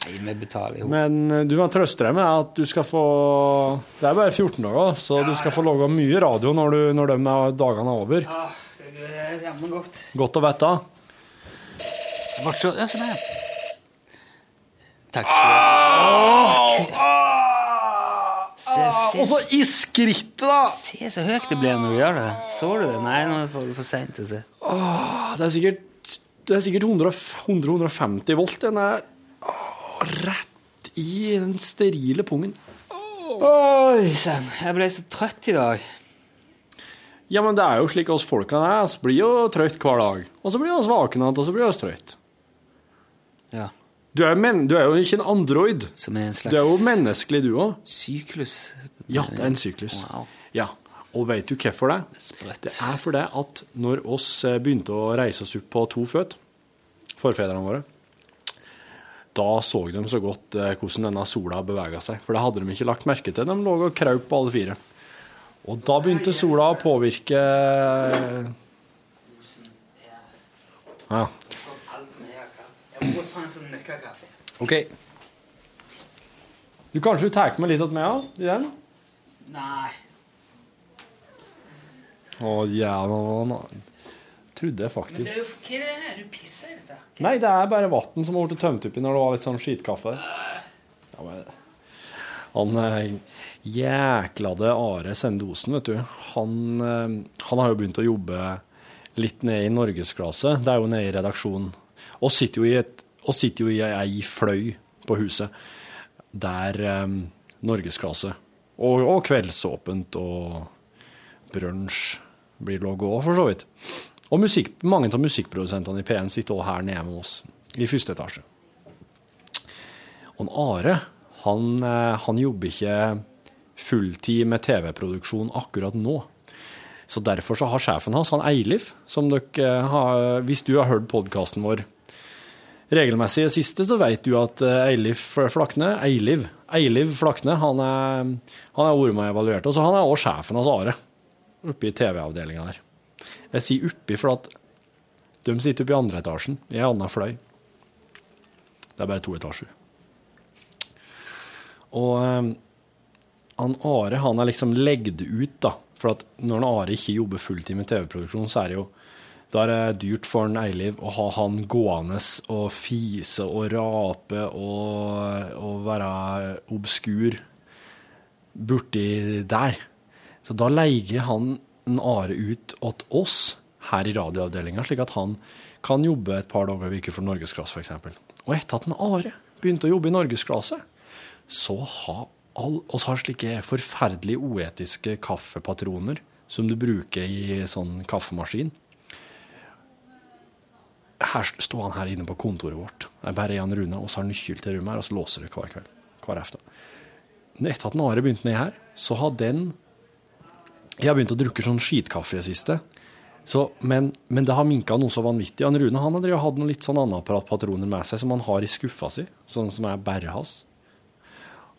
Speaker 2: Nei, vi betaler jo.
Speaker 4: Men eh, du kan trøste deg med at du skal få Det er bare 14 dager, så du skal få lage mye radio når, du, når de dagene er over.
Speaker 2: Ja, det er jammen godt.
Speaker 4: Godt å vite.
Speaker 2: Vart så, ja, sånn er det. Takk skal du ha. Se,
Speaker 4: Og så i skrittet, da!
Speaker 2: se så høyt det ble når du gjør det. Så du det? Nei, nå er det for seint til å se.
Speaker 4: Det er sikkert, det er sikkert 100-150 volt. Den er rett i den sterile pungen.
Speaker 2: Oi sann, jeg ble så trøtt i dag.
Speaker 4: Ja, men det er jo slik oss folkene er. Vi blir jo trøtt hver dag. Og så blir vi våkne igjen, og så blir vi trøtt.
Speaker 2: Ja,
Speaker 4: Du er, men, du er jo ikke en android.
Speaker 2: Som er en slags
Speaker 4: Du er jo menneskelig, du òg.
Speaker 2: syklus.
Speaker 4: Ja, det er en syklus.
Speaker 2: Wow.
Speaker 4: Ja. Og vet du hvorfor det?
Speaker 2: Sprøtt.
Speaker 4: Det er fordi at når oss eh, begynte å reise oss opp på to føtter, forfedrene våre, da så de så godt eh, hvordan denne sola bevega seg. For det hadde de ikke lagt merke til. De lå og kraup på alle fire. Og da begynte sola å påvirke Ja.
Speaker 2: Sånn møkkakaffe.
Speaker 4: OK. Du kanskje tar med litt av meg i den?
Speaker 2: Nei.
Speaker 4: Å, jævla Trodde jeg
Speaker 2: Men det er jo Hva er det her? Du pisser i dette?
Speaker 4: Nei, det er bare vann som har blitt tømt oppi når det var litt sånn skitkaffe. Ja, men, han eh, jæklade Are Sendosen, vet du, han, eh, han har jo begynt å jobbe litt ned i norgesklasse. Det er jo nede i redaksjonen. Og sitter jo i, et, sitter jo i ei fløy på huset der eh, norgesklasse og, og kveldsåpent og brunsj blir logget òg, for så vidt. Og musikk, mange av musikkprodusentene i P1 sitter også her nede med oss i første etasje. Og Are, han, eh, han jobber ikke fulltid med TV-produksjon akkurat nå. Så derfor så har sjefen hans, han Eilif, som dere eh, har Hvis du har hørt podkasten vår regelmessig i det siste, så vet du at eh, Eilif Flakne Eiliv, Eiliv Flakne, han er, han er evaluert. Og så han er også sjefen hans Are, oppe i TV-avdelinga der. Jeg sier oppi, for at de sitter oppe i andre etasjen, i en annen fløy. Det er bare to etasjer. Og um, han Are han er liksom legd ut, da. For at når han Are ikke jobber fulltid med TV-produksjon, så er det jo da er det dyrt for en Eiliv å ha han gående og fise og rape og, og være obskur borti der. Så da leier han Are ut til oss her i radioavdelinga, slik at han kan jobbe et par dager i uka for Norgesklasse, f.eks. Og etter at en Are begynte å jobbe i Norgesklasse, så har all, oss har slike forferdelig uetiske kaffepatroner som du bruker i sånn kaffemaskin. Her står han her inne på kontoret vårt. Jeg bare er han Rune, og så har nøkkel til rommet her, og så låser det hver kveld. Hver aften. Etter at Are begynte ned her, så har den Jeg har begynt å drukke sånn skitkaffe i det siste. Så, men, men det har minka noe så vanvittig. Han Rune han har hatt noen litt sånn anapparatpatroner med seg som han har i skuffa si, sånn som er bare hans.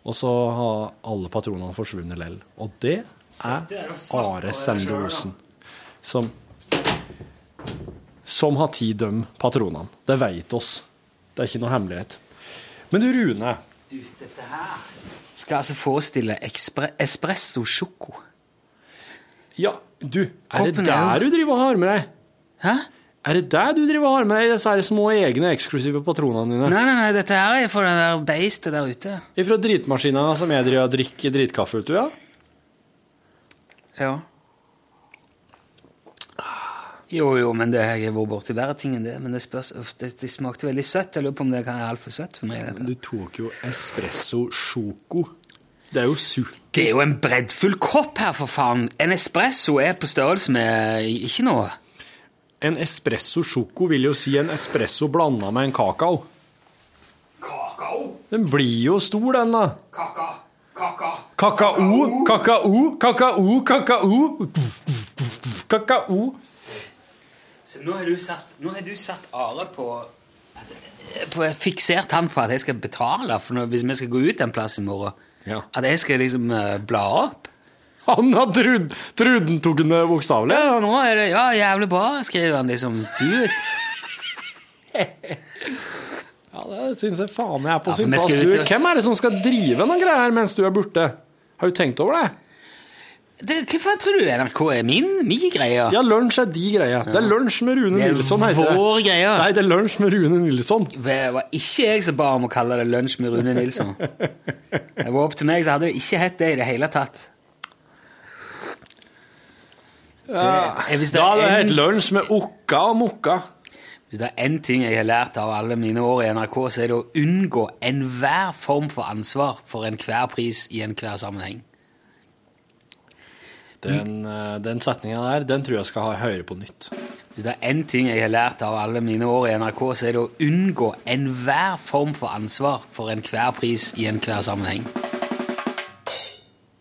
Speaker 4: Og så har alle patronene forsvunnet lell. Og det er Are Sende Osen som som har tid de patronene. Det veit oss. Det er ikke noe hemmelighet. Men du, Rune.
Speaker 2: Du, dette her skal altså forestille espresso sjoko.
Speaker 4: Ja, du, er det
Speaker 2: er
Speaker 4: der du driver og har med deg?
Speaker 2: Hæ?
Speaker 4: Er det der du driver og har med deg disse her små egne eksklusive patronene dine?
Speaker 2: Nei, nei, nei, dette her er for det der beistet der ute.
Speaker 4: Fra dritmaskinene som jeg driver og drikker dritkaffe ut av? Ja?
Speaker 2: Ja. Jo, jo, men det, jeg har vært borti verre ting enn det. Men det, spørs, det, det smakte veldig søtt. Jeg lurer på om det kan være altfor søtt for meg.
Speaker 4: Du tok jo espresso sjoko. Det er jo sult.
Speaker 2: Det er jo en breddfull kopp her, for faen. En espresso er på størrelse med ikke noe.
Speaker 4: En espresso sjoko vil jo si en espresso blanda med en kakao.
Speaker 2: Kakao.
Speaker 4: Den blir jo stor, den, da.
Speaker 2: Kaka. Kaka.
Speaker 4: Kakao, kakao, kakao, kakao. Kakao.
Speaker 2: Så nå har du satt, nå har du satt Are på, på Fiksert han på at jeg skal betale for noe, hvis vi skal gå ut en plass i morgen.
Speaker 4: Ja.
Speaker 2: At jeg skal liksom eh, bla opp.
Speaker 4: Han har trodd Truden han tok den bokstavelig.
Speaker 2: Ja, og nå er det ja, jævlig bra, skriver han liksom. Do.
Speaker 4: Ja, det syns jeg faen meg er på
Speaker 2: Ja,
Speaker 4: sin plass. hvem er det som skal drive noen greier her mens du er borte? Har du tenkt over det?
Speaker 2: Det faen tror du NRK er min, min greie?
Speaker 4: Ja, lunsj er de greia. Det er lunsj med Rune
Speaker 2: det er
Speaker 4: Nilsson, heter det.
Speaker 2: vår greie.
Speaker 4: Nei, det er lunsj med Rune Nilsson.
Speaker 2: Det var ikke jeg som ba om å kalle det lunsj med Rune Nilsson. Det var opp til meg, så hadde det ikke hett det i det hele tatt. Det, hvis, det
Speaker 4: Da hadde det
Speaker 2: er
Speaker 4: hett lunsj med Okka og Mokka.
Speaker 2: hvis det er én ting jeg har lært av alle mine år i NRK, så er det å unngå enhver form for ansvar for enhver pris i enhver sammenheng.
Speaker 4: Den, eh, den setninga der, den tror jeg skal ha høre på nytt.
Speaker 2: Hvis det er én ting jeg har lært av alle mine år i NRK, så er det å unngå enhver form for ansvar for enhver pris i enhver sammenheng.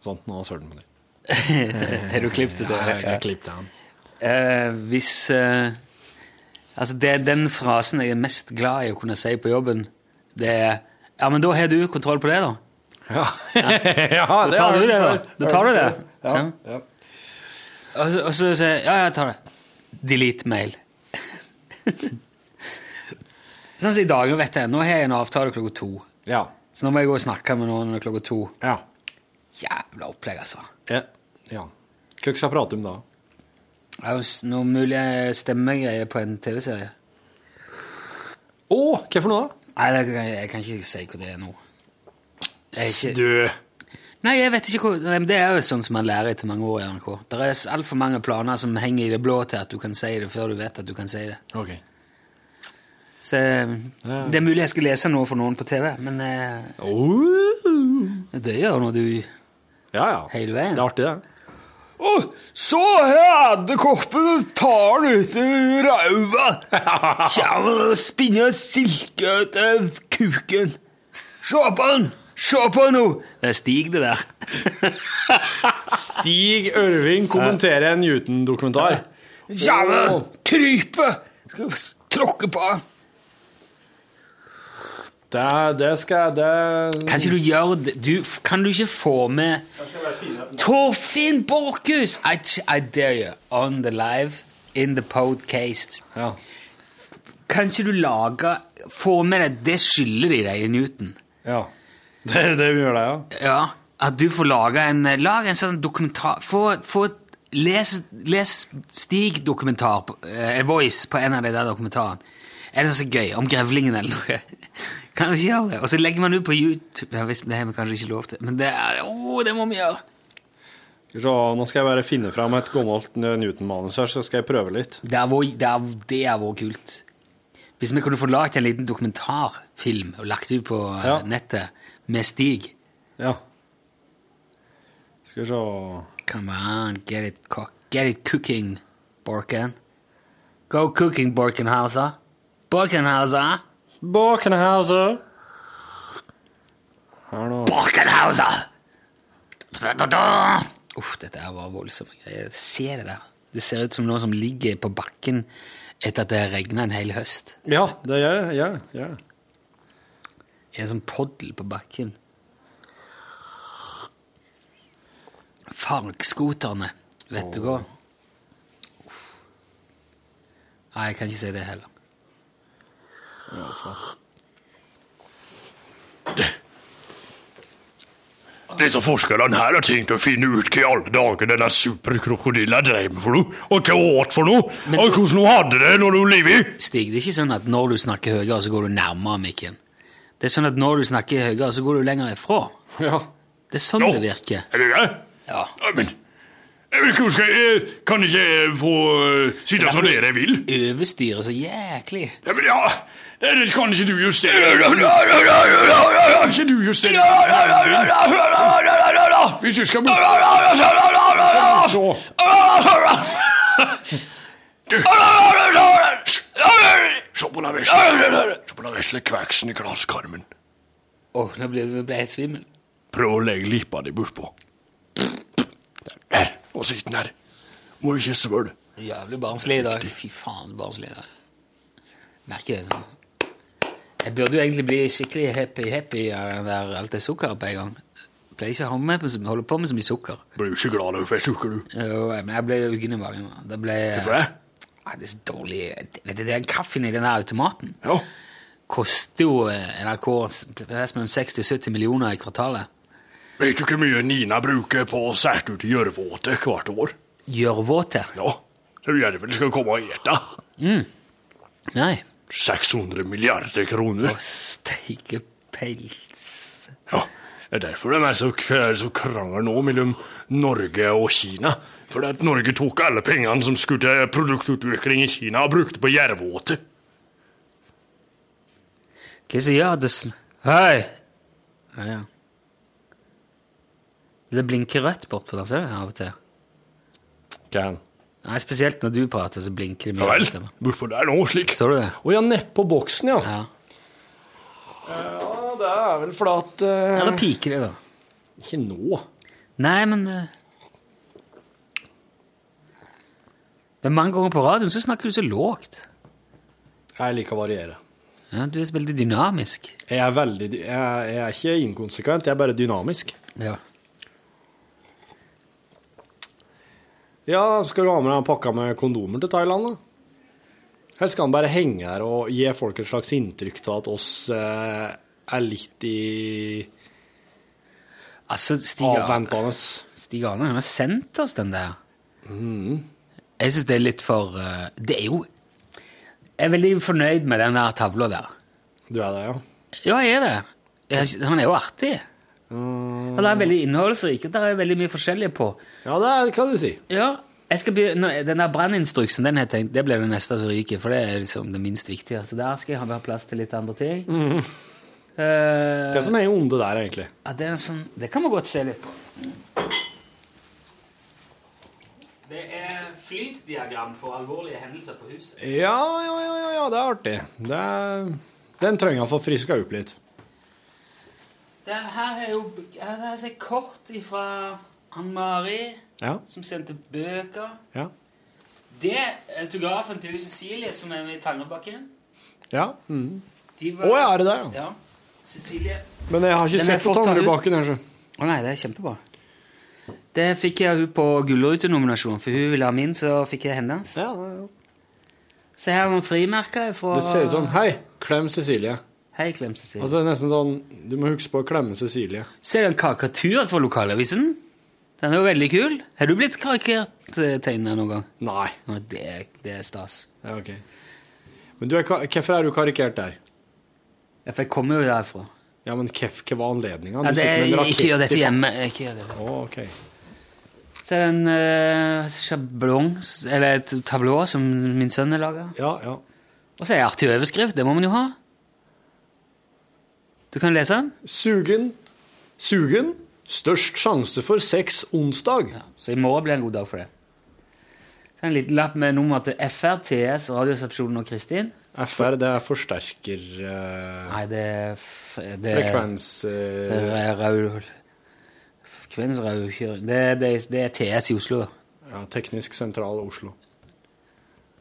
Speaker 4: Sånn, nå søren på det.
Speaker 2: Har du klippet det?
Speaker 4: Ja, Jeg har klippet den.
Speaker 2: Uh, hvis uh, Altså, det er den frasen jeg er mest glad i å kunne si på jobben. Det er Ja, men da har du kontroll på det, da.
Speaker 4: Ja, ja
Speaker 2: det tar du det, da. Da tar du det.
Speaker 4: Ja.
Speaker 2: Ja.
Speaker 4: ja.
Speaker 2: Og så, og så sier jeg ja, jeg tar det. Delete mail. sånn som i dag, nå vet jeg, nå har jeg en avtale klokka to.
Speaker 4: Ja.
Speaker 2: Så nå må jeg gå og snakke med noen klokka to.
Speaker 4: Ja.
Speaker 2: Jævla opplegg, altså.
Speaker 4: ja. ja. Hva skal prate om da?
Speaker 2: Det er jo s- noe mulig stemmegreier på en TV-serie.
Speaker 4: Å, hva for noe da?
Speaker 2: Nei, det kan, jeg kan ikke si hva det er nå.
Speaker 4: Du.
Speaker 2: nei, jeg vet ikke hvor, Det er jo sånn som man lærer etter mange år i NRK. Det er altfor mange planer som henger i det blå til at du kan si det før du vet at du kan si det.
Speaker 4: Ok.
Speaker 2: Så Det er mulig jeg skal lese noe for noen på TV, men eh,
Speaker 4: Oh.
Speaker 2: det gjør nå du
Speaker 4: Ja, ja.
Speaker 2: hele veien.
Speaker 4: Det er artig, det.
Speaker 2: Å, så her edderkoppen tar den ut i ræva! Kommer og spinner silke til kuken. Se på den! Se på nå! Det er Stig, det der.
Speaker 4: Stig Ørving kommenterer en Newton-dokumentar.
Speaker 2: Kommer, Krype! Skal tråkke på den.
Speaker 4: Det, det skal det
Speaker 2: Kan ikke du gjøre det? Du, kan du ikke få med Torfinn Borchhus! I, I dare you. On the live, in the podcast.
Speaker 4: Ja.
Speaker 2: Kan ikke du lage Få med deg Det skylder de deg i Newton.
Speaker 4: ja. Det, det gjør det, ja.
Speaker 2: Ja. At du får lage en Lag en sånn dokumentar Få, få Les, les Stig-dokumentar, på- eh, Voice, på en av de der dokumentarene. Er det så gøy? Om grevlingen eller noe? Kan du ikke gjøre det? Og så legger man ut på YouTube. Det har vi- vi kanskje ikke lov til, men det, er, oh, det må vi gjøre.
Speaker 4: Skal nå skal jeg bare finne fram et gammelt Newton-manus her, så skal jeg prøve litt.
Speaker 2: Det er vår, det er, det er vår kult. Hvis vi kunne få lagd en liten dokumentarfilm og lagt ut på eh,
Speaker 4: Ja.
Speaker 2: nettet med Stig
Speaker 4: Ja. Skal vi se
Speaker 2: Come on, get it, get it cooking, Borken. Go cooking, Borkenhauser. Borkenhauser.
Speaker 4: Borkenhauser!
Speaker 2: Borkenhauser! Uff, dette er var voldsomt. Jeg ser det der. Det ser ut som noe som ligger på bakken etter at det regna en hel høst.
Speaker 4: Ja, det gjør det, gjør det.
Speaker 2: En sånn poddel på bakken. Fargskoterne, vet du hva? Uff. Nei, jeg kan ikke si det heller.
Speaker 7: Disse forskerne her har tenkt å finne ut hva i alle dager denne superkrokodilla drev med for noe, og hva hun åt for noe,
Speaker 2: Men-
Speaker 7: og hvordan hun hadde det når hun levde.
Speaker 2: Stig, det er ikke sånn at når du snakker høyere, så går du nærmere mikken. Det er sånn at når du snakker høyere, så går du lenger ifra.
Speaker 4: Ja.
Speaker 2: Det er sånn
Speaker 7: Nå.
Speaker 2: det virker.
Speaker 7: Er det det?
Speaker 2: Ja.
Speaker 7: Ja, men Jeg vil ikke huske, jeg kan ikke få eh, sitte sånn dere vil.
Speaker 2: Overstyre så jæklig.
Speaker 7: Ja, men ja, det, det kan ikke du justere. Kan ikke du justere? Hvis du skal bort Så. Du. Se på den vesle, kveksen i glasskarmen.
Speaker 2: Åh, nå ble jeg svimmel.
Speaker 7: Prøv å legge lippa di bortpå. Der, og sitt den der. Må ikke svøle.
Speaker 2: Jævlig barnslig i dag. Fy faen, barnslig i dag. Merker det sånn. Jeg burde jo egentlig bli skikkelig happy-happy av den der alt det sukkeret på en gang. Jeg pleier ikke å ha med på, holde på med så mye sukker.
Speaker 7: Blir du ikke glad når du får sukker, du?
Speaker 2: Jo, men jeg ble uggen i magen. Det ble...
Speaker 7: Hvorfor det?
Speaker 2: Nei, det er så dårlig. Vet du, den kaffen i den der automaten
Speaker 7: Ja.
Speaker 2: koster jo eh, NRK nesten 60-70 millioner i kvartalet.
Speaker 7: Vet du hvor mye Nina bruker på å sette ut gjørvåte hvert år?
Speaker 2: Gjørvåte?
Speaker 7: Ja, så du gjerne vel skal komme og ete.
Speaker 2: Nei.
Speaker 7: 600 milliarder kroner.
Speaker 2: Steikepels.
Speaker 7: Ja, det er derfor de er så, så krangel nå mellom Norge og Kina. For at Norge tok alle pengene som skulle til produktutvikling i Kina og brukte på jervåte.
Speaker 2: Hva sier Addison? Hei! Ja, ja. Det blinker rødt bortpå der, ser du, av og til.
Speaker 4: Kan.
Speaker 2: Nei, Spesielt når du prater, så blinker det
Speaker 7: Ja vel,
Speaker 2: hvorfor
Speaker 7: det er nå, slik.
Speaker 2: Så du det?
Speaker 4: Å ja, nedpå boksen, ja.
Speaker 2: Ja.
Speaker 4: Ja, det er vel fordi at uh...
Speaker 2: Eller piker det, da?
Speaker 4: Ikke nå.
Speaker 2: Nei, men uh... Men mange ganger på radioen så snakker du så lågt.
Speaker 4: Jeg liker å variere.
Speaker 2: Ja, Du er veldig dynamisk.
Speaker 4: Jeg er veldig Jeg, jeg er ikke inkonsekvent, jeg er bare dynamisk.
Speaker 2: Ja.
Speaker 4: Ja, skal du ha med deg en pakke med kondomer til Thailand, da? Eller skal han bare henge her og gi folk et slags inntrykk av at oss eh, er litt i
Speaker 2: Altså, Stig Arne
Speaker 4: avventende?
Speaker 2: Stig Arne har sendt oss den der. Jeg syns det er litt for eh, Det er jo Jeg er veldig fornøyd med den der tavla der.
Speaker 4: Du er det, ja?
Speaker 2: Ja, jeg er det. Jeg, han er jo artig. Og det er veldig innholdsrikt. Det er veldig mye forskjellig på.
Speaker 4: Ja, det kan du si.
Speaker 2: Ja, bli, nå, Den der branninstruksen den jeg tenkt, det blir det neste som ryker, for det er liksom det minst viktige. Så der skal jeg ha plass til litt andre ting. Mm.
Speaker 4: Uh, det som er onde der, egentlig?
Speaker 2: ja, det, sånn, det kan man godt se litt på. Det er flytdiagram for alvorlige hendelser på huset.
Speaker 4: Ja, ja, ja, ja, ja det er artig. Det er, den trenger jeg å få friska opp litt.
Speaker 2: Det her er jo her er et kort fra Ann-Mari,
Speaker 4: Ja,
Speaker 2: som sendte bøker.
Speaker 4: ja,
Speaker 2: Det er autografen til Cecilie, som er med i Tangerbakken.
Speaker 4: ja. Mm.
Speaker 2: De
Speaker 4: Å, ja, er det det, ja?
Speaker 2: Cecilie
Speaker 4: Men jeg har ikke
Speaker 2: Den
Speaker 4: sett på Tangerbakken, kanskje.
Speaker 2: Å nei, det er kjempebra. Det fikk jeg hun på Gullrute-nominasjonen, for hun ville ha min, så fikk jeg hennes.
Speaker 4: Ja, ja, ja.
Speaker 2: Så her er noen frimerker fra
Speaker 4: Det ser ut som Hei, klem Cecilie.
Speaker 2: Hei, Klem Cecilie.
Speaker 4: Altså, det er nesten sånn Du må huske på å klemme Cecilie.
Speaker 2: Ser du en karikatur for lokalavisen? Den er jo veldig kul. Har du blitt karikert tegnet noen gang?
Speaker 4: Nei.
Speaker 2: Det, det er stas.
Speaker 4: Ja, ok. Men du er, hvorfor er du karikert der?
Speaker 2: Ja, for jeg kommer jo derfra.
Speaker 4: Ja, men hva var anledninga?
Speaker 2: Ja, det er, ikke gjør dette hjemme. Ikke gjør det.
Speaker 4: Oh, ok.
Speaker 2: Så er det en uh, sjablong, eller et tablå, som min sønn har laga.
Speaker 4: Ja, ja.
Speaker 2: Og så er det artig overskrift. Det må man jo ha. Du kan lese den.
Speaker 4: Sugen. Sugen. Størst sjanse for sex onsdag.
Speaker 2: Ja, så i morgen blir en god dag for det. Så en liten lapp med nummer til FRTS, Radioresepsjonen og Kristin.
Speaker 4: FR, det er forsterker Uh,
Speaker 2: Nei, det er det er-
Speaker 4: frekvens
Speaker 2: Uh, rau- det, det, det er TS i Oslo.
Speaker 4: Ja, Teknisk sentral Oslo.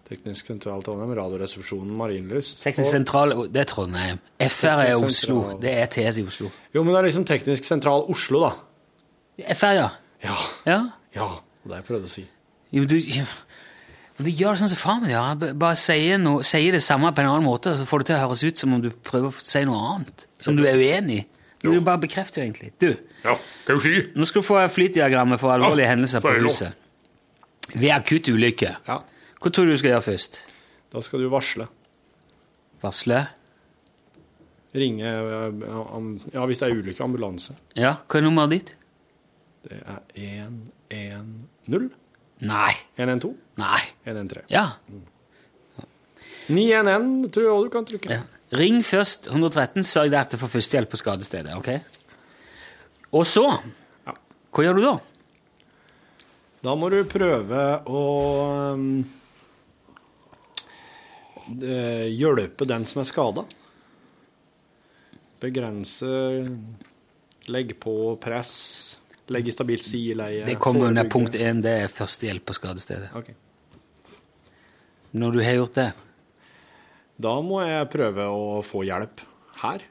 Speaker 4: Teknisk sentral Trondheim, Radioresepsjonen Marienlyst.
Speaker 2: Teknisk sentral Det er Trondheim. FR er Oslo.
Speaker 4: sentral.
Speaker 2: Det er TS i Oslo.
Speaker 4: Jo, men det er liksom Teknisk sentral Oslo, da.
Speaker 2: FR, ja.
Speaker 4: Ja.
Speaker 2: Ja.
Speaker 4: Ja, det er jeg prøvde å si.
Speaker 2: Jo, du, ja. Du gjør det sånn som far min gjør. B- Bare sier, noe, sier det samme på en annen måte, så får det til å høres ut som om du prøver å si noe annet. Som du er uenig i. Du bare bekrefter jo egentlig. Du,
Speaker 7: Ja, kan du si?
Speaker 2: nå skal du få flytdiagrammet for alvorlige
Speaker 7: Ja,
Speaker 2: hendelser på huset. Ved akutt ulykke.
Speaker 4: Ja.
Speaker 2: Hva tror du du skal gjøre først?
Speaker 4: Da skal du varsle.
Speaker 2: Varsle?
Speaker 4: Ringe eh, Ja, hvis det er ulykke, ambulanse.
Speaker 2: Ja, hva er nummeret ditt?
Speaker 4: Det er 0?
Speaker 2: Nei.
Speaker 4: 112?
Speaker 2: Nei.
Speaker 4: 113.
Speaker 2: Ja.
Speaker 4: 911 tror jeg du kan trykke.
Speaker 2: ja. Ring først 113, sørg deg at du får førstehjelp på skadestedet. ok? Og så Hva gjør du da?
Speaker 4: Da må du prøve å eh, hjelpe den som er skada. Begrense legge på press. Legge stabilt sideleie.
Speaker 2: Det kommer under punkt én, det er førstehjelp på skadestedet.
Speaker 4: Ok.
Speaker 2: Når du har gjort det
Speaker 4: Da må jeg prøve å få hjelp her.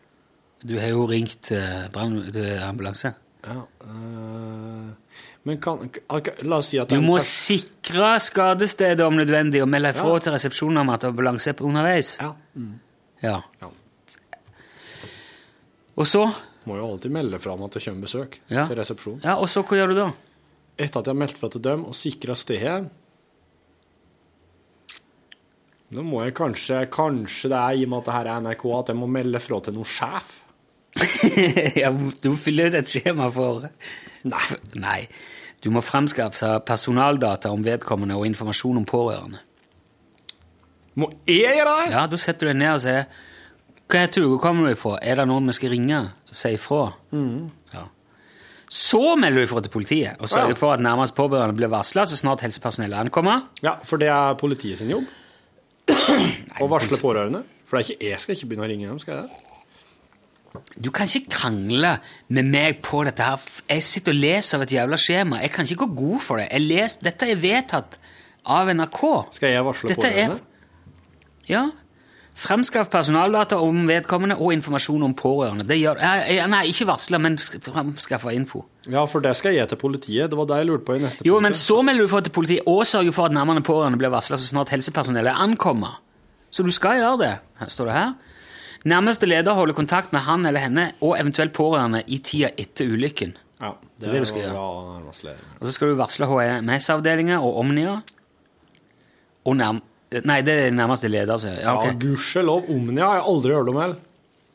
Speaker 2: Du har jo ringt eh, brann- til ambulanse.
Speaker 4: Ja, øh, men kan, La oss si at
Speaker 2: Du må sikre skadestedet om nødvendig og melde ifra
Speaker 4: Ja.
Speaker 2: til resepsjonen om at ambulanse er underveis.
Speaker 4: Ja.
Speaker 2: Ja.
Speaker 4: Ja.
Speaker 2: Og så
Speaker 4: Må jo alltid melde fra om at det kommer besøk
Speaker 2: Ja.
Speaker 4: til resepsjonen.
Speaker 2: Ja, og så hva gjør du da?
Speaker 4: Etter at jeg har meldt fra til dem og sikra stedet Da må jeg kanskje Kanskje det er i og med at det her er NRK, at jeg må melde fra til noen sjef.
Speaker 2: ja, du må fylle ut et skjema for
Speaker 4: Nei.
Speaker 2: Nei. Du må fremskaffe personaldata om vedkommende og informasjon om pårørende.
Speaker 4: Må jeg gjøre det?
Speaker 2: Ja, Da setter du deg ned og sier Hva heter du, hvor kommer du ifra? Er det noen vi skal ringe? og Si ifra. Ja. Så melder du ifra til politiet og sørger
Speaker 4: Ja.
Speaker 2: for at nærmest pårørende blir varsla så snart helsepersonellet ankommer.
Speaker 4: Ja, for det er politiet sin jobb. Å varsle pårørende. For det er ikke, jeg skal ikke begynne å ringe dem, skal jeg det?
Speaker 2: Du kan ikke krangle med meg på dette her. Jeg sitter og leser av et jævla skjema. Jeg kan ikke gå god for det. Jeg les, dette er vedtatt av NRK.
Speaker 4: Skal jeg varsle
Speaker 2: Dette er
Speaker 4: pårørende?
Speaker 2: Ja. Fremskaff personaldata om vedkommende og informasjon om pårørende. Det gjør, nei, ikke varsle, men sk- fremskaffe info.
Speaker 4: Ja, for det skal jeg til politiet. Det var det jeg lurte på i neste
Speaker 2: Jo,
Speaker 4: punkt.
Speaker 2: men så melder du fra til politiet og sørger for at nærmere pårørende blir varsla så snart helsepersonellet ankommer. Så du skal gjøre det, står det her. Nærmeste leder holder kontakt med han eller henne og eventuelt pårørende i tida etter ulykken.
Speaker 4: Ja,
Speaker 2: Det er det du skal gjøre. Og så skal du varsle HMS-avdelinga og Omnia. Og nærm... Nei, det er nærmeste leder, Så. Ja,
Speaker 4: Ja,
Speaker 2: Ja,
Speaker 4: gudskjelov. Omnia har jeg aldri hørt om heller.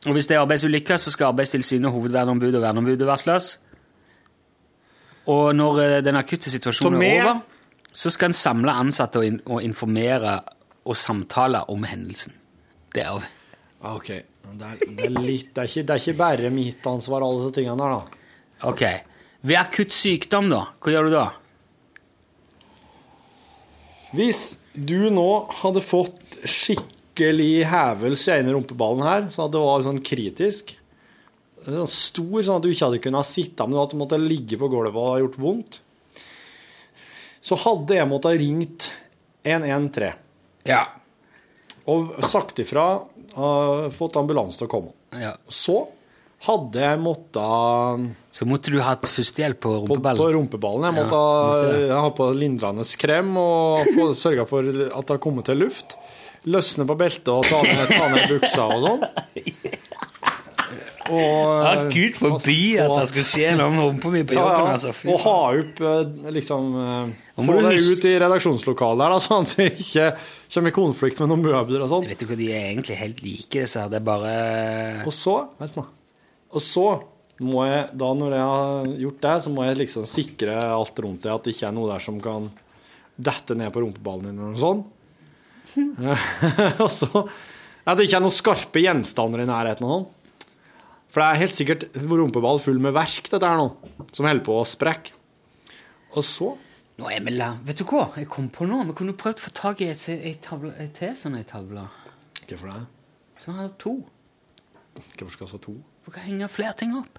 Speaker 2: Og hvis det er arbeidsulykker, så skal Arbeidstilsynet, hovedverneombudet og verneombudet varsles. Og når eh, den akutte situasjonen er over, så skal en samle ansatte og, informere og samtale om hendelsen. Det er jo
Speaker 4: OK. Det er, det, er litt, det, er ikke, det er ikke bare mitt ansvar, alle disse tingene der, da.
Speaker 2: Ok. Ved akutt sykdom, da? Hva gjør du da?
Speaker 4: Hvis du nå hadde fått skikkelig hevelse i ene rumpeballen her, så at det var sånn kritisk Sånn stor, sånn at du ikke hadde kunnet sitte, men at du måtte ligge på gulvet og ha gjort vondt, så hadde jeg måttet ringt 113
Speaker 2: Ja.
Speaker 4: og sagt ifra, uh, fått ambulanse til å komme.
Speaker 2: ja.
Speaker 4: Så hadde jeg måttet
Speaker 2: Så måtte du hatt førstehjelp på
Speaker 4: på, på
Speaker 2: rumpeballen.
Speaker 4: Jeg Jeg
Speaker 2: Ja,
Speaker 4: måtte
Speaker 2: måtte
Speaker 4: ha, ha på lindrende krem og få sørga for at det har kommet til luft. Løsne på beltet og ta ned, ta ned buksa og sånn.
Speaker 2: Ja, Gud forby at det skal skje noe med rumpa mi på jobben.
Speaker 4: ja.
Speaker 2: altså.
Speaker 4: Og ha opp eh, liksom eh, Få det ut i redaksjonslokalet her, da, sånn at vi ikke kommer i konflikt med noen møbler og sånn.
Speaker 2: Vet du hva, de er egentlig helt like, disse her. Det er bare
Speaker 4: Og så, vent nå. Og så må jeg, da når jeg har gjort det, så må jeg liksom sikre alt rundt det, at det ikke er noe der som kan dette ned på rumpeballen din eller noe sånt. og så At det ikke er noen skarpe gjenstander i nærheten av noen. For det er helt sikkert rumpeball full med verk, dette her nå, som holder på å sprekke. Og så
Speaker 2: Nå Emil. Vet du hva jeg kom på nå? Vi kunne prøvd å få tak i et, et, tavle, til sånn ei tavle.
Speaker 4: Hvorfor det?
Speaker 2: Så har to.
Speaker 4: Hvorfor skal vi ha to?
Speaker 2: For kan henge flere ting opp.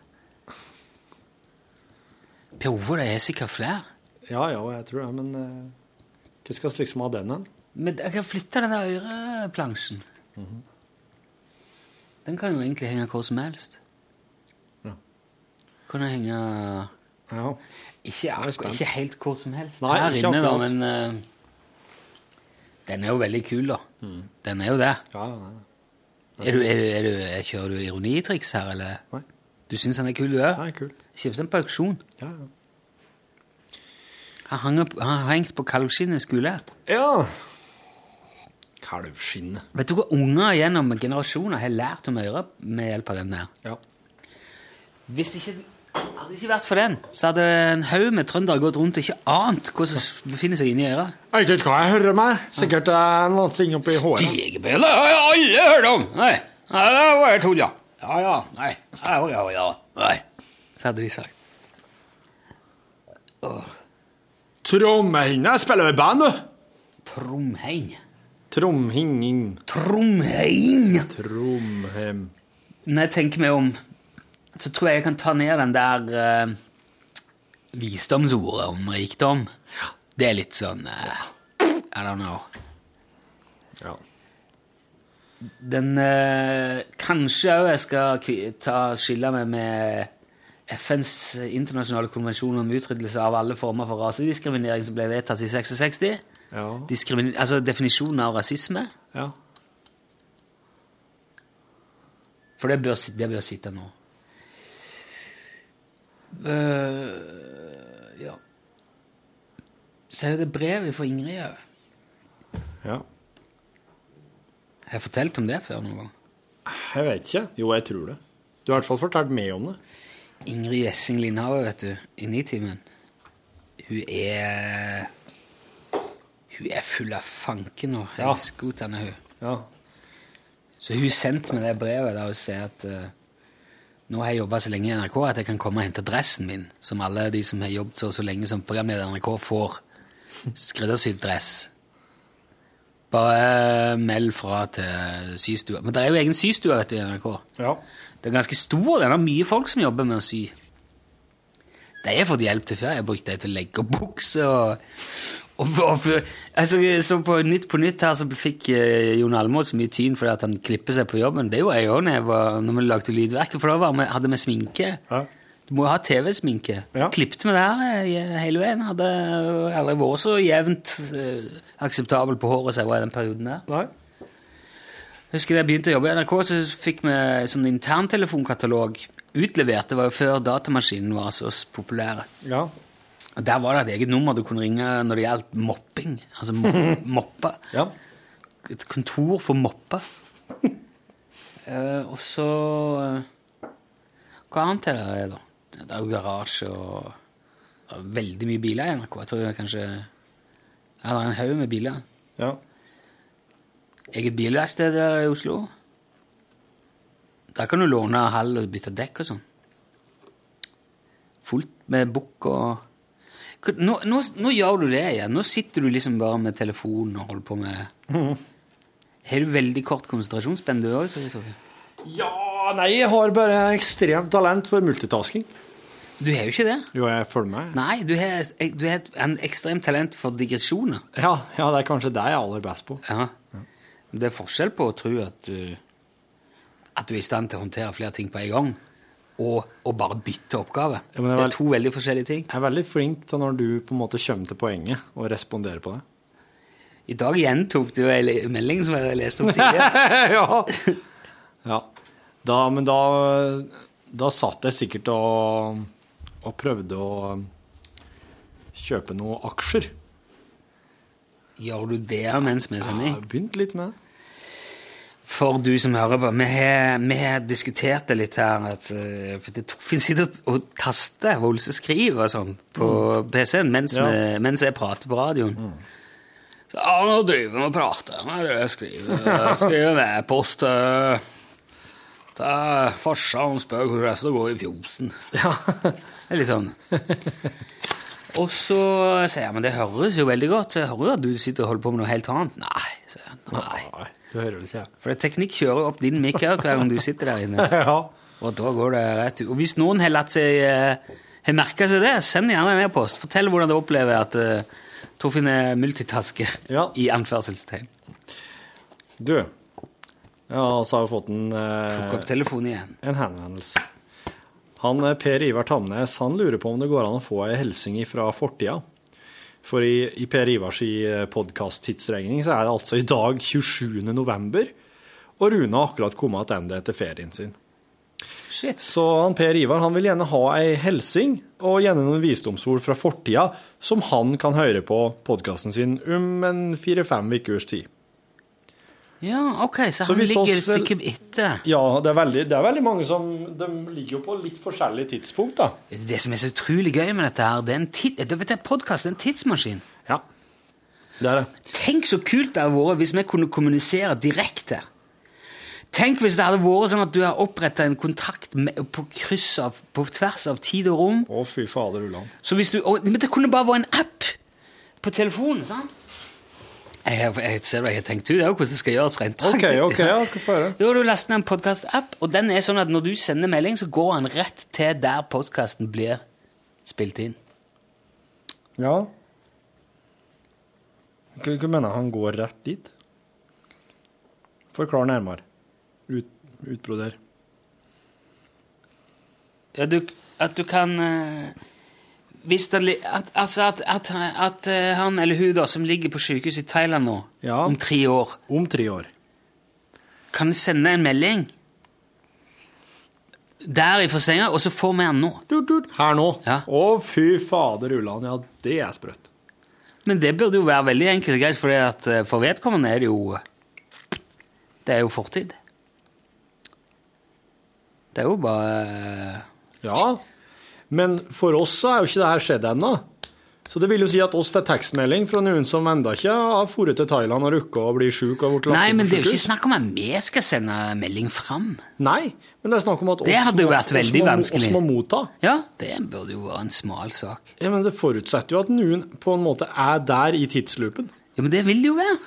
Speaker 2: Pjove, det er sikkert flere.
Speaker 4: Ja, ja, jeg tror det, men uh, hva skal vi liksom ha den hen?
Speaker 2: Men jeg kan flytte den der øreplansjen. Den kan jo egentlig henge hvor som helst.
Speaker 4: Ja.
Speaker 2: Kan henge
Speaker 4: Ja.
Speaker 2: Ikke, ikke helt hvor som helst
Speaker 4: Nei,
Speaker 2: her inne, da, men uh, den er jo veldig kul, da. Den er jo det.
Speaker 4: Ja, ja, ja.
Speaker 2: Er du, er du, er du, er, kjører du ironitriks her, eller?
Speaker 4: Nei.
Speaker 2: Du syns han er kul, du òg?
Speaker 4: Nei, kul.
Speaker 2: Kjøpte den på auksjon.
Speaker 4: Ja, ja.
Speaker 2: Han har hengt på kalvskinnet skole.
Speaker 4: Ja. Kalvskinnet.
Speaker 2: Vet du hva unger gjennom generasjoner har lært om øret med hjelp av den der?
Speaker 4: Ja.
Speaker 2: Hvis ikke Hadde det ikke vært for den, så hadde en haug med trøndere gått rundt og ikke ant hva som befinner seg inni øret.
Speaker 4: Jeg vet ikke hva jeg hører meg. Sikkert en er noe ting oppi håret.
Speaker 2: Stigebølle har jeg alle hørt om! Nei, nei det var bare tull, ja. Ja, ja, nei, ja, ja, ja, nei. Så hadde de sagt.
Speaker 4: Trommehinne spiller i band, du.
Speaker 2: Tromheim.
Speaker 4: Tromhinging.
Speaker 2: Tromheim!
Speaker 4: Tromhem.
Speaker 2: Når jeg tenker meg om, så tror jeg jeg kan ta ned den der uh, visdomsordet om rikdom. Det er litt sånn uh, I don't know.
Speaker 4: Ja.
Speaker 2: Den uh, Kanskje òg jeg skal ta skille meg med FNs internasjonale konvensjon om utryddelse av alle former for rasediskriminering som ble vedtatt i 66.
Speaker 4: Ja.
Speaker 2: Altså definisjonen av rasisme.
Speaker 4: ja.
Speaker 2: For det bør, det bør sitte nå. Eh, ja. Så er det brevet fra Ingrid òg.
Speaker 4: ja.
Speaker 2: Har jeg fortalt om det før noen gang?
Speaker 4: Jeg vet ikke. Jo, jeg tror det. Du har i hvert fall fortalt meg om det.
Speaker 2: Ingrid Gjessing Lindhave, vet du, i Nitimen. Hun er Hun er full av fanken og
Speaker 4: Ja.
Speaker 2: elsker hun.
Speaker 4: Ja.
Speaker 2: Så hun sendte meg det brevet der hun sier at eh, nå har jeg jobba så lenge i NRK at jeg kan komme og hente dressen min, som alle de som har jobbet så, så lenge som programleder i NRK, får. Skreddersydd dress. Bare meld fra til systua. Men det er jo egen systue vet du, i NRK.
Speaker 4: ja.
Speaker 2: Det er ganske stor, Det er mye folk som jobber med å sy. De har fått hjelp til før. Jeg har brukt dem til å legge opp bukser og, og, og altså, Så på Nytt på Nytt her så fikk eh, Jon Almaas mye tyn fordi at han klipper seg på jobben. Det gjorde jeg òg når, vi lagde Lydverket, for da var vi, hadde vi sminke.
Speaker 4: Ja.
Speaker 2: Du må jo ha TV-sminke.
Speaker 4: Ja.
Speaker 2: Klippte vi der eh, hele veien. Hadde aldri vært så jevnt eh, akseptabel på håret som jeg var i den perioden der.
Speaker 4: Nei.
Speaker 2: Jeg husker da jeg begynte å jobbe i NRK, så fikk vi sånn interntelefonkatalog utlevert. Det var jo før datamaskinen var så populære.
Speaker 4: Ja.
Speaker 2: Der var det et eget nummer du kunne ringe når det gjaldt mopping. Altså mo moppe.
Speaker 4: Ja.
Speaker 2: Et kontor for moppe. uh, og så uh, Hva annet er det, da? Det er jo garasje og det er veldig mye biler i NRK. Jeg tror det er kanskje Ja, det er en haug med biler.
Speaker 4: Ja.
Speaker 2: Eget bilverksted der i Oslo. Der kan du låne halv og bytte dekk og sånn. Fullt med bukk og nå, nå, nå gjør du det igjen. Nå sitter du liksom bare med telefonen og holder på med Har du veldig kort konsentrasjonsspenn, du òg?
Speaker 4: ja, nei, jeg har bare ekstremt talent for multitasking.
Speaker 2: Du har jo ikke det.
Speaker 4: Jo, jeg følger med.
Speaker 2: Nei, du har, du har et- en ekstremt talent for digresjoner.
Speaker 4: Ja, ja, det er kanskje det jeg er aller best på.
Speaker 2: Ja. Det er forskjell på å tro at du, at du er i stand til å håndtere flere ting på en gang, og og bare bytte oppgave.
Speaker 4: Ja, det er
Speaker 2: to veldig forskjellige ting.
Speaker 4: Jeg er veldig flink til når du på en måte kommer til poenget og responderer på det.
Speaker 2: I dag gjentok du en melding som jeg leste opp tidligere.
Speaker 4: ja. ja. Da, men da, da satt jeg sikkert og, og prøvde å kjøpe noen aksjer.
Speaker 2: Gjør du det mens vi
Speaker 4: Jeg har begynt litt med det.
Speaker 2: For du som hører på, vi har, vi har diskutert det litt her, at eh, for det finnes sitter og taster Holse skriver og sånn på PC-en mens,
Speaker 4: Ja.
Speaker 2: vi- mens jeg prater på radioen. Så, ja, nå driver vi og prater. Jeg skriver, jeg skriver med post eh, til farsan spør hvordan det går i fjosen. Det er litt sånn. Og så sier jeg men det høres jo veldig godt, så jeg hører jo at du sitter og holder på med noe helt annet. Nei, sier jeg. Nei.
Speaker 4: Du hører det ikke.
Speaker 2: For teknikk kjører opp din mikk her hver gang du sitter der inne.
Speaker 4: Ja.
Speaker 2: Og da går det rett ut. Og hvis noen har latt seg eh, har merka seg det, send gjerne en e-post. Fortell hvordan du opplever at uh, Torfinn er multitasker
Speaker 4: Ja.
Speaker 2: i anførselstegn.
Speaker 4: Du, ja, så har vi fått en,
Speaker 2: Plukk opp
Speaker 4: eh,
Speaker 2: telefonen igjen.
Speaker 4: en henvendelse. Han eh, Per Ivar Tamnes han lurer på om det går an å få ei hilsen fra fortida. For i, i Per Ivars podkast-tidsregning så er det altså i dag 27. november, og Rune har akkurat kommet tilbake etter ferien sin.
Speaker 2: Shit.
Speaker 4: Så han Per Ivar han vil gjerne ha ei hilsing og gjerne noen visdomsord fra fortida som han kan høre på podkasten sin om en fire-fem ukers tid.
Speaker 2: Ja, ok, så,
Speaker 4: Så
Speaker 2: han ligger et stykke etter.
Speaker 4: Ja, det er, veldig, det er veldig mange som De ligger jo på litt forskjellige tidspunkt, da.
Speaker 2: Det som er så utrolig gøy med dette her, det er en tid, det vet jeg, podcast, det er en tidsmaskin.
Speaker 4: Ja. Det er det.
Speaker 2: Tenk så kult det hadde vært hvis vi kunne kommunisere direkte. Tenk hvis det hadde vært sånn at du har oppretta en kontakt med, på kryss av, på tvers av tid og rom.
Speaker 4: Å, fy fader ulland.
Speaker 2: Så hvis du, og, det kunne bare vært en app på telefonen. sant? Jeg, jeg ser hva jeg har tenkt ut, det hvordan det skal gjøres rent
Speaker 4: OK,
Speaker 2: Okay,
Speaker 4: ok, ja, hvorfor er det?
Speaker 2: Jo, du laster ned en podkast-app, og den er sånn at når du sender melding, så går han rett til der podkasten blir spilt inn.
Speaker 4: Ja. Hva, hva mener han går rett dit? Forklar nærmere. Ut, utbroder.
Speaker 2: Ja, du, at du kan eh, Hvis det at, Altså at, at, at eh, han eller hun da, som ligger på sykehus i Thailand nå,
Speaker 4: Ja.
Speaker 2: om tre år,
Speaker 4: Om tre år.
Speaker 2: kan sende en melding der ifra senga, og så får vi han nå.
Speaker 4: Her nå.
Speaker 2: Ja.
Speaker 4: Å, fy fader ulland. Ja, det er sprøtt.
Speaker 2: Men det burde jo være veldig enkelt og greit, for, eh, for vedkommende er det jo Det er jo fortid. Det er jo bare
Speaker 4: Ja, men for oss så er jo ikke det her skjedd ennå. Så det vil jo si at oss får tekstmelding fra noen som enda ikke har dratt til Thailand og rukka å bli sjuk og blitt lagt
Speaker 2: Nei, men det er jo ikke snakk om at vi skal sende melding fram.
Speaker 4: Nei, men det er snakk om at oss,
Speaker 2: Det hadde jo vært
Speaker 4: oss
Speaker 2: veldig
Speaker 4: må,
Speaker 2: vanskelig.
Speaker 4: oss må motta.
Speaker 2: Ja, det burde jo være en smal sak.
Speaker 4: Ja, men det forutsetter jo at noen på en måte er der i tidsloopen.
Speaker 2: Ja, Men det vil det jo være.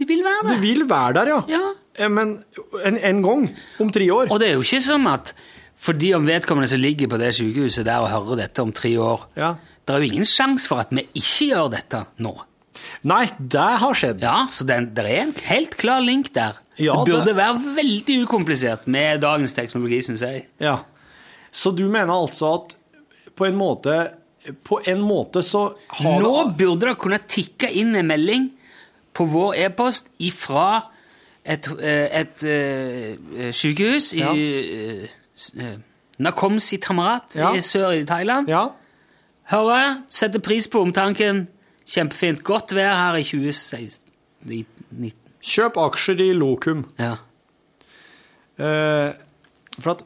Speaker 2: Det vil være
Speaker 4: der.
Speaker 2: det.
Speaker 4: vil være der, ja.
Speaker 2: Ja.
Speaker 4: Eh, Men en, en gang om tre år.
Speaker 2: Og det er jo ikke som at fordi om vedkommende som ligger på det sykehuset der og hører dette om tre år
Speaker 4: Ja.
Speaker 2: Det er jo ingen sjanse for at vi ikke gjør dette nå.
Speaker 4: Nei, det har skjedd.
Speaker 2: Ja, Så det, det er en helt klar link der.
Speaker 4: Ja,
Speaker 2: det burde
Speaker 4: det-
Speaker 2: være veldig ukomplisert med dagens teknologi, syns jeg.
Speaker 4: Ja. Så du mener altså at på en måte På en måte så har
Speaker 2: Nå
Speaker 4: det
Speaker 2: burde det kunne tikke inn en melding på vår e-post ifra et, et, et, eh, sykehus i
Speaker 4: Ja.
Speaker 2: Eh, s- eh, Sitamarat
Speaker 4: Ja.
Speaker 2: i sør i Thailand.
Speaker 4: Ja.
Speaker 2: Hører, setter pris på omtanken. Kjempefint. Godt vær her i 2016.
Speaker 4: Kjøp aksjer i Lokum.
Speaker 2: Ja.
Speaker 4: Eh, for at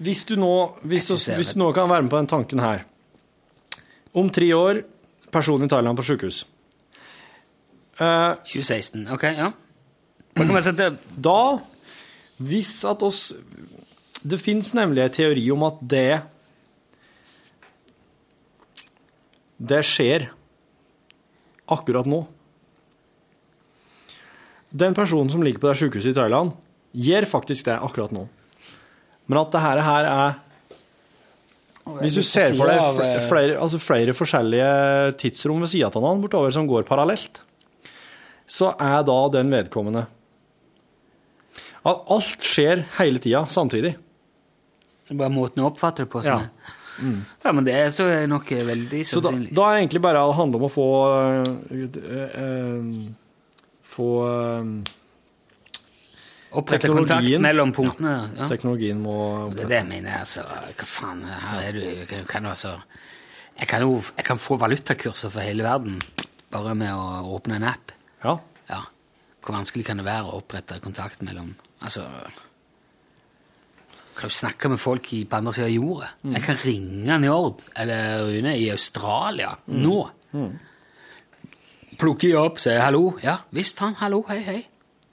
Speaker 4: hvis du nå hvis du, hvis du nå kan være med på den tanken her Om tre år, person i Thailand på sykehus. Eh,
Speaker 2: 2016. Ok, ja. Da kan vi sette
Speaker 4: da, hvis at oss Det fins nemlig en teori om at det Det skjer akkurat nå. Den personen som ligger på det sykehuset i Thailand, gjør faktisk det akkurat nå. Men at det her, er Hvis du ser for deg fl- flere, altså flere forskjellige tidsrom ved sida av hverandre bortover som går parallelt, så er da den vedkommende At alt skjer hele tida samtidig.
Speaker 2: Det er bare måten å oppfatte det på. Som
Speaker 4: Ja.
Speaker 2: er. ja, men det er så er nok veldig sannsynlig.
Speaker 4: Så da, da er det egentlig bare å handle om å få øh, øh, Få øh,
Speaker 2: Opprette kontakt mellom punktene. Ja.
Speaker 4: Teknologien må
Speaker 2: Det er det jeg mener, altså. Hva faen, her er du kan, kan du altså Jeg kan jo jeg kan få valutakurser for hele verden bare med å åpne en app.
Speaker 4: Ja.
Speaker 2: Ja. Hvor vanskelig kan det være å opprette kontakt mellom Altså Kan snakke med folk i, på andre siden av jorda? Jeg kan ringe Njord eller Rune i Australia nå. Plukke jeg opp, si hallo. Ja visst, faen. Hallo, hei, hei.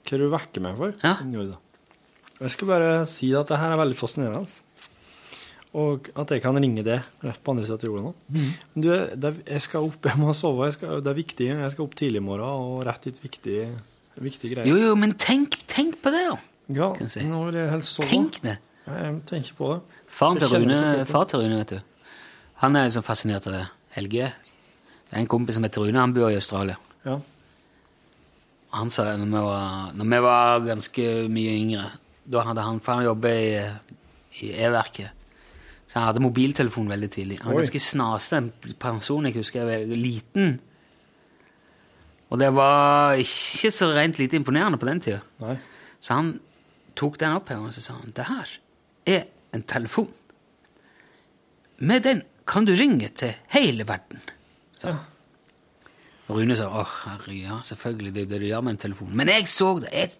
Speaker 4: Hva er du vekker meg for?
Speaker 2: Ja.
Speaker 4: Njord. Jeg skal bare si at det her er veldig fascinerende. altså. Og at jeg kan ringe det rett på andre siden av jorda nå. Men Du, det jeg skal opp, jeg må sove. Jeg skal, det er viktig. Jeg skal opp tidlig i morgen og rett hit viktig, viktig greie.
Speaker 2: Jo, jo, men tenk, tenk på det, da.
Speaker 4: ja,
Speaker 2: si.
Speaker 4: nå vil jeg helst sove.
Speaker 2: Tenk det.
Speaker 4: Ja, Jeg tenker på det.
Speaker 2: Faren til Rune, far til Rune, vet du. Han er liksom fascinert av det. Helge. En kompis som heter Rune, han bor i Australia.
Speaker 4: Ja.
Speaker 2: Han sa når vi var, når vi var ganske mye yngre Da hadde han For han jobba i, i E-verket. Så han hadde mobiltelefon veldig tidlig. Han var ganske en person. Jeg husker jeg var liten. Og det var ikke så rent lite imponerende på den tida.
Speaker 4: Nei.
Speaker 2: Så han tok den opp her og så sa han, det her er en telefon. Med den kan du ringe til hele verden. Så. Rune sa åh, herre, ja, selvfølgelig, det er det du gjør med en telefon. Men jeg så det. Jeg,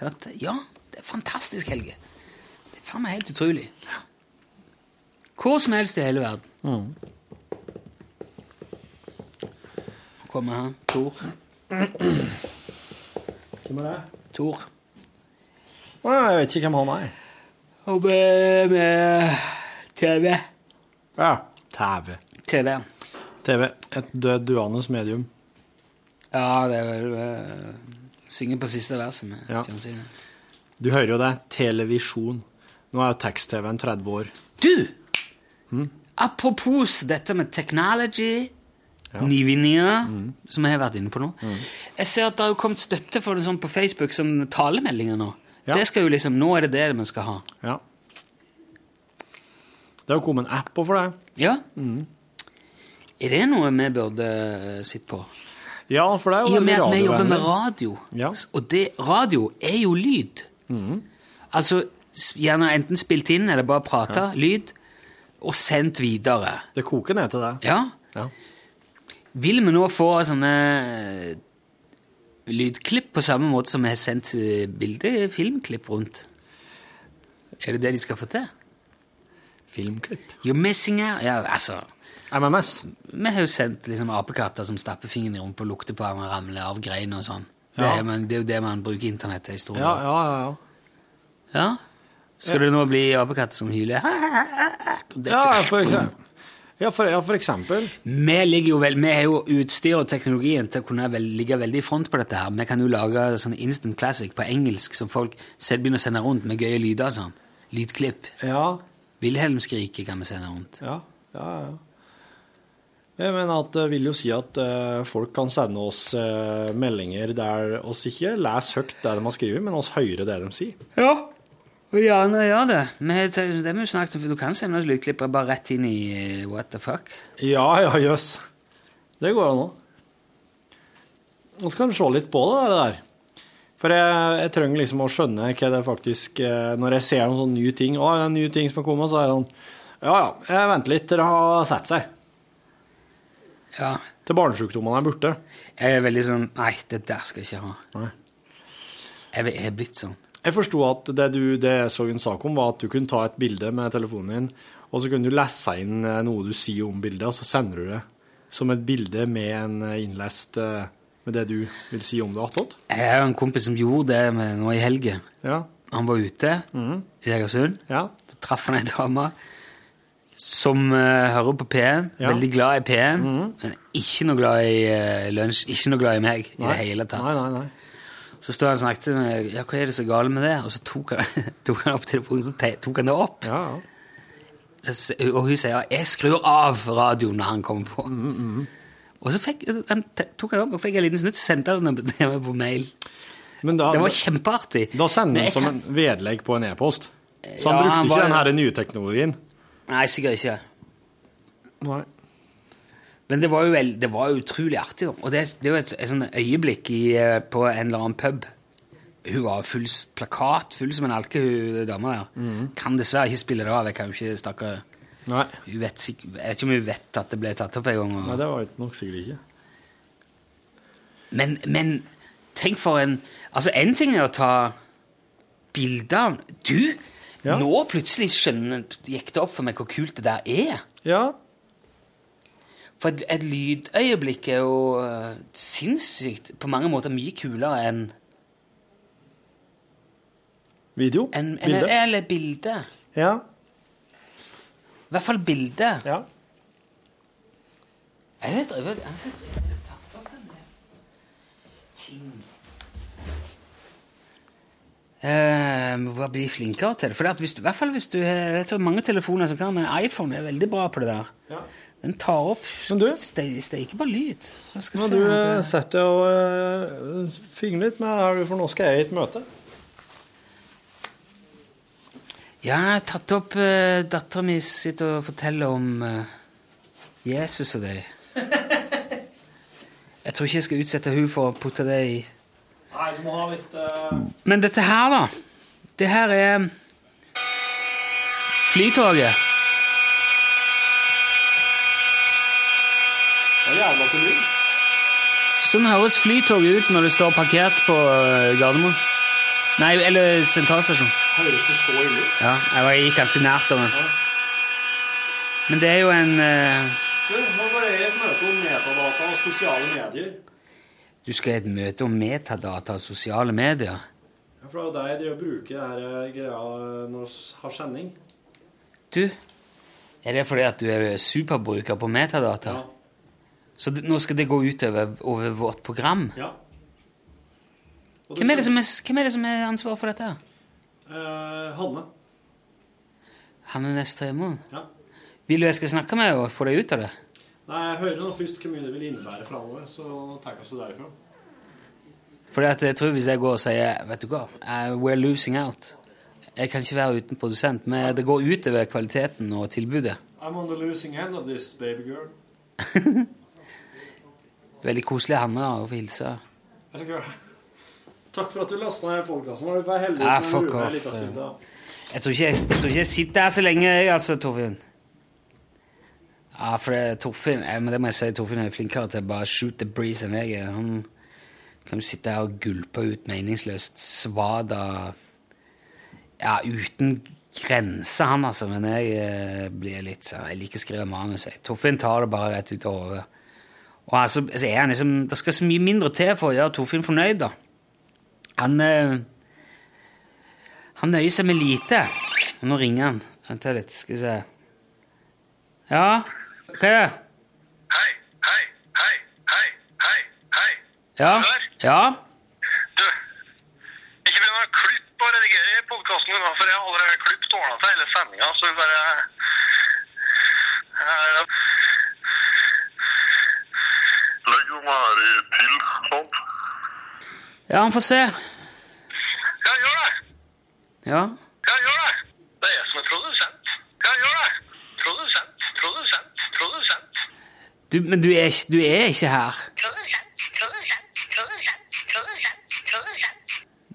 Speaker 2: Hørt? Ja, det er fantastisk, Helge. Det er faen meg helt utrolig. Hvor som helst i hele verden. Kommer han. Tor.
Speaker 4: Hvem er det?
Speaker 2: Tor.
Speaker 4: Jeg vet ikke hvem han er.
Speaker 2: Og med, med TV.
Speaker 4: Ja. TV.
Speaker 2: TV.
Speaker 4: TV. Et død, duende medium.
Speaker 2: Ja, det er vel uh, Synge på siste verset med
Speaker 4: Ja.
Speaker 2: fjernsynet.
Speaker 4: Du hører jo det. Televisjon. Nå er jo tekst-TV-en 30 år.
Speaker 2: Du! Apropos dette med technology, nyvinninger, som jeg har vært inne på nå. Jeg ser at det har kommet støtte for det sånn på Facebook som talemeldinger nå.
Speaker 4: Ja.
Speaker 2: Det skal jo liksom, Nå er det det vi skal ha.
Speaker 4: Ja. Det har jo kommet en app for det.
Speaker 2: Ja? Er det noe vi burde eh, sitte på?
Speaker 4: Ja, for det er jo I
Speaker 2: og med at vi jobber med radio.
Speaker 4: Ja.
Speaker 2: Og det, radio er jo lyd. Altså s- gjerne enten spilt inn eller bare prata, lyd, og sendt videre.
Speaker 4: Det koker ned til det.
Speaker 2: Ja.
Speaker 4: Ja.
Speaker 2: Vil vi nå få sånne lydklipp på samme måte som vi har sendt eh, bilde, filmklipp rundt? Er det det de skal få til?
Speaker 4: Filmklipp.
Speaker 2: You're missing out. Ja, altså,
Speaker 4: MMS.
Speaker 2: vi har jo sendt liksom apekatter som stapper fingeren i rumpa og lukter på den og ramler av greiner og sånn. Det,
Speaker 4: Ja.
Speaker 2: man, det er jo det man bruker internett til i stor
Speaker 4: Ja,
Speaker 2: grad.
Speaker 4: ja, ja. ja.
Speaker 2: Ja. Skal det nå bli apekatter som hyler?
Speaker 4: Ja, for eksempel. Ja, for, ja, for eksempel.
Speaker 2: Vi, ligger jo vel, vi har jo utstyr og teknologien til å kunne vel, ligge veldig i front på dette. her. Vi kan jo lage sånn instant classic på engelsk som folk selv begynner å sende rundt med gøye lyder. og sånn. Lydklipp.
Speaker 4: Ja,
Speaker 2: Wilhelm-skriket kan vi sende rundt.
Speaker 4: ja, ja. ja. Jeg mener at det vil jo si at eh, folk kan sende oss eh, meldinger der oss ikke leser høyt det de har skrevet, men oss hører det de sier.
Speaker 2: Ja, og nå gjør det. Vi har, det vi jo snakket om, for Du kan sende oss lydklipp bare rett inn i eh, what the fuck.
Speaker 4: Ja, ja, jøss. Det går an òg. Nå skal vi se litt på det der. For jeg, jeg trenger liksom å skjønne hva det faktisk eh, Når jeg ser noen sånne nye ting Å, det er nye ting som har kommet, så er det sånn Ja, ja, jeg venter litt til det har sett seg.
Speaker 2: Ja.
Speaker 4: Til barnesjukdommene er borte.
Speaker 2: Jeg er veldig sånn Nei, det der skal jeg ikke ha.
Speaker 4: Nei.
Speaker 2: Jeg er- jeg er blitt sånn.
Speaker 4: Jeg forsto at det du det jeg så en sak om, var at du kunne ta et bilde med telefonen din, og så kunne du lese inn eh, noe du sier om bildet, og så sender du det som et bilde med en eh, innlest eh, med det du vil si om det attåt.
Speaker 2: Jeg har en kompis som gjorde det med, nå i helga.
Speaker 4: Ja.
Speaker 2: Han var ute i Egersund.
Speaker 4: Ja.
Speaker 2: Så traff han ei dame som uh, hører på P1.
Speaker 4: Ja.
Speaker 2: Veldig glad i P1, men ikke noe glad i uh, lunsj. Ikke noe glad i meg i det hele tatt.
Speaker 4: Nei, nei, nei.
Speaker 2: Så stod han og snakket med ja, hva er det så galt med det? Og så tok han, tok han opp telefonen, så tok han det opp.
Speaker 4: Ja, ja.
Speaker 2: Så, og hun sier ja, jeg skrur av radioen når han kommer på.
Speaker 4: Mm,
Speaker 2: Og så fikk, han tok han opp og fikk en liten snutt, sendte han den på- mail.
Speaker 4: Men da,
Speaker 2: Det var kjempeartig.
Speaker 4: da sender han som
Speaker 2: kan-
Speaker 4: en vedlegg på en e-post. Så han
Speaker 2: Ja,
Speaker 4: brukte
Speaker 2: han
Speaker 4: ikke
Speaker 2: var-
Speaker 4: den her nye teknologien.
Speaker 2: Nei, sikkert ikke.
Speaker 4: Nei.
Speaker 2: Men det var jo, vel, det var utrolig artig. da. Og det, det jo et, et sånn øyeblikk i, eh, på en eller annen pub. Hun var full plakat, full som en alke, hun dama der. Kan dessverre ikke spille det av. Jeg kan jo ikke stakkar. Hun vet Jeg vet ikke om hun vet at det ble tatt opp en gang.
Speaker 4: Nei, det var nok sikkert ikke.
Speaker 2: Men, men tenk for en Altså, én ting er å ta bilder Du!
Speaker 4: Ja.
Speaker 2: Nå plutselig skjønner, gikk det opp for meg hvor kult det der er.
Speaker 4: Ja.
Speaker 2: For et, et lydøyeblikk er jo uh, sinnssykt På mange måter mye kulere enn
Speaker 4: Video.
Speaker 2: en, en,
Speaker 4: Bilde.
Speaker 2: Eller bilde.
Speaker 4: Ja.
Speaker 2: I hvert fall bilde.
Speaker 4: ja.
Speaker 2: Jeg vet, jeg tatt opp en del ting. Eh, må bare bli flinkere til det. For hvis du, I hvert fall hvis du har jeg tror mange telefoner som kan, men iPhone er veldig bra på det der.
Speaker 4: Ja.
Speaker 2: Den tar opp
Speaker 4: Men
Speaker 2: Steiker bare lyd. Se
Speaker 4: du eh, setter og uh, fingrer litt med her, for nå skal jeg i et møte.
Speaker 2: Ja, jeg har tatt opp uh, Dattera mi sitter og forteller om uh, Jesus og det. Jeg tror ikke jeg skal utsette hun for å putte det i
Speaker 4: Nei, du må ha litt uh...
Speaker 2: Men dette her, da Det her er Flytoget.
Speaker 4: Jævla til lyd.
Speaker 2: Sånn høres Flytoget ut når du står parkert på eh, Gardermoen. Nei, eller sentralstasjon.
Speaker 8: Høres det så ille ut?
Speaker 2: Ja, jeg var- gikk ganske nært av den. Men det er jo en uh...
Speaker 8: Du, nå var det et møte om metadata og sosiale medier.
Speaker 2: Du skal i et møte om metadata og sosiale medier.
Speaker 8: Ja, For det er jo deg jeg driver og bruker det her eh, greia når vi har sending.
Speaker 2: Du, er det fordi at du er superbruker på metadata? Så det, nå skal det gå ut over vårt program?
Speaker 8: Ja.
Speaker 2: Hvem er, det som er, hvem er det som er ansvaret for dette?
Speaker 8: Eh, Hanne.
Speaker 2: Hanne Nestremo?
Speaker 8: Ja.
Speaker 2: Vil du jeg skal snakke med og få deg ut av det?
Speaker 8: Nei, jeg hører nå først hvor mye det vil innebære framover, så tar vi oss derifra.
Speaker 2: Fordi at jeg tror hvis jeg går og sier Vet du hva, eh, we're losing out. Jeg kan ikke være uten produsent, men det går utover kvaliteten og tilbudet.
Speaker 8: I'm on the losing end of this, baby girl.
Speaker 2: Veldig koselig Hanne å få hilse.
Speaker 8: Takk for at du lasta ned podkasten vår. Du var heldig
Speaker 2: Ja,
Speaker 8: med
Speaker 2: fuck off. Jeg tror ikke jeg, jeg, tror ikke jeg sitter her så lenge, jeg, altså, Torfinn. Ja, for det, Torfinn eh, men det må jeg si, Torfinn er flinkere til å bare shoot the breeze enn jeg er. Han kan jo sitte her og gulpe ut meningsløst svad av Ja, uten grenser, han, altså. Men jeg eh, blir litt sånn Jeg liker å skrive manus. Torfinn tar det bare rett ut av hodet. Og altså, altså er han liksom, Det skal så mye mindre til for å gjøre Torfinn fornøyd, da. Han eh, Han nøyer seg med lite. Nå ringer han. Vent litt, skal vi se. Ja, hva er det?
Speaker 9: Hei, hei, hei, hei, hei, hei.
Speaker 2: Ja? Ja?
Speaker 9: Du, ikke begynn å klippe og redigere podkasten din, for jeg har allerede klippet årene til hele sendinga, så vi bare eh, Den til, sånt.
Speaker 2: Ja, han får se.
Speaker 9: Ja, gjør det.
Speaker 2: Ja.
Speaker 9: Ja, gjør det. Det er jeg som er produsent. Ja, gjør det. Produsent, produsent, produsent.
Speaker 2: Du, men du er, du er ikke her.
Speaker 9: Produsent, produsent, produsent, produsent, produsent.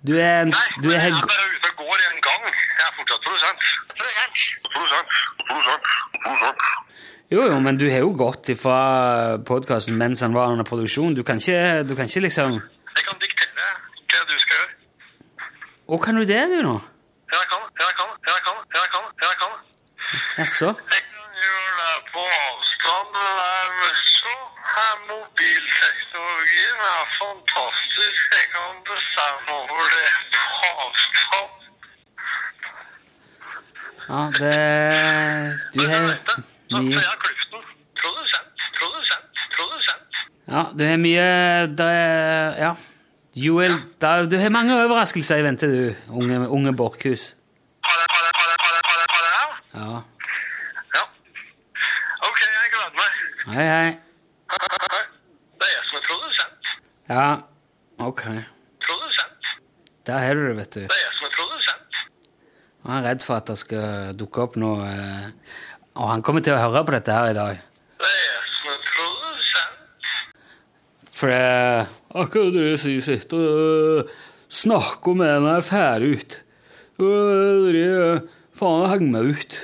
Speaker 2: Du er en du er
Speaker 9: Jeg er bare ute og går en gang. Jeg er fortsatt produsent. Produsent. Produsent, produsent, produsent.
Speaker 2: Jo, jo, men du har jo gått fra podkasten mens han var under produksjon. Du kan ikke, du kan ikke liksom
Speaker 9: Jeg kan diktere hva du skal gjøre.
Speaker 2: Å, kan du det, du, nå?
Speaker 9: Jeg kan, jeg kan, jeg kan, jeg kan, jeg kan.
Speaker 2: Jaså?
Speaker 9: Jeg kan gjøre det på avstand, men så er mobilteknologien er fantastisk. Jeg kan bestemme over det på avstand.
Speaker 2: Ja, det Du har
Speaker 9: Klippet den. Produsent, produsent, produsent.
Speaker 2: Ja, du har mye det er, Ja. Joel, da, du har mange overraskelser i vente, du, unge, unge Borchhus.
Speaker 9: Har jeg, har jeg, har jeg, har jeg, har jeg?
Speaker 2: Ja.
Speaker 9: Ja. Ok, jeg gleder meg.
Speaker 2: Hei, hei.
Speaker 9: Det er jeg som er produsent.
Speaker 2: Ja, ok.
Speaker 9: Produsent.
Speaker 2: Der har du det, vet du.
Speaker 9: Det er jeg som er produsent.
Speaker 2: Jeg er redd for at det skal dukke opp noe eh, Og han kommer til å høre på dette her i dag.
Speaker 9: Det er som er produsent.
Speaker 2: For det Akkurat det sier, sitt, og snakker med meg ferdig ut. Og dere faen henger meg ut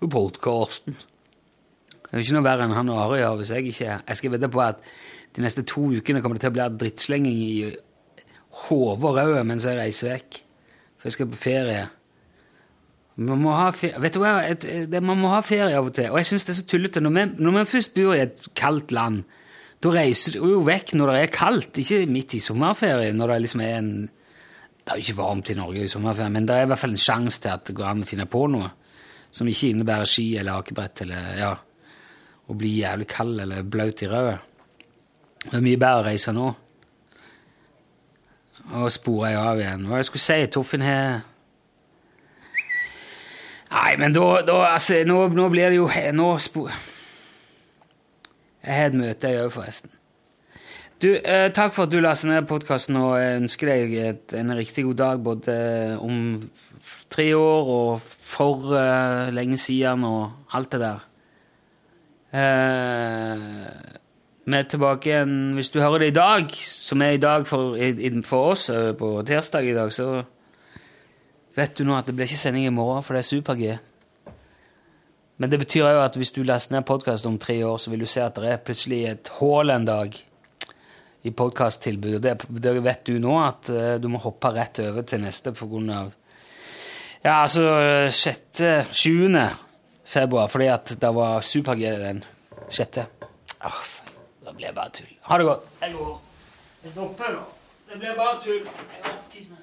Speaker 2: på podkasten. Det er jo ikke noe verre enn han og Ari gjør hvis jeg ikke Jeg skal vedde på at de neste to ukene kommer det til å bli drittslenging i hodet og ræva mens jeg reiser vekk. For jeg skal på ferie. Man må ha ferie, vet du hva, et, et, man må ha ferie av og til. Og jeg syns det er så tullete. Når vi, når vi først bor i et kaldt land, da reiser du jo vekk når det er kaldt, ikke midt i sommerferien. når Det liksom er en... Det er jo ikke varmt i Norge i sommerferien, men det er i hvert fall en sjanse til at det går an å finne på noe som ikke innebærer ski eller akebrett eller ja, å bli jævlig kald eller blaut i ræva. Det er mye bedre å reise nå. Og spore jeg av igjen. Hva jeg skulle si? Torfinn har Nei, men da, da altså, nå, nå blir det jo Nå spo... Jeg har et møte, jeg òg, forresten. Du, eh, takk for at du lastet ned podkasten, og jeg ønsker deg et, en riktig god dag både om tre år og for eh, lenge siden og alt det der. Eh, er tilbake igjen Hvis du hører det i dag, som er i dag for, i, for oss eh, på tirsdag i dag, så vet du nå at det blir ikke sending i morgen, for det er super-G. Men det betyr jo at hvis du laster ned podkast om tre år, så vil du se at det er plutselig et hull en dag i podkasttilbudet. Det, det vet du nå, at eh, du må hoppe rett over til neste på grunn av Ja, altså 6. 7. februar, fordi at det var super-G den 6. Ah, det blir bare tull. Ha det godt. Jeg går. Jeg stopper nå. Det blir bare tull. Jeg har ikke.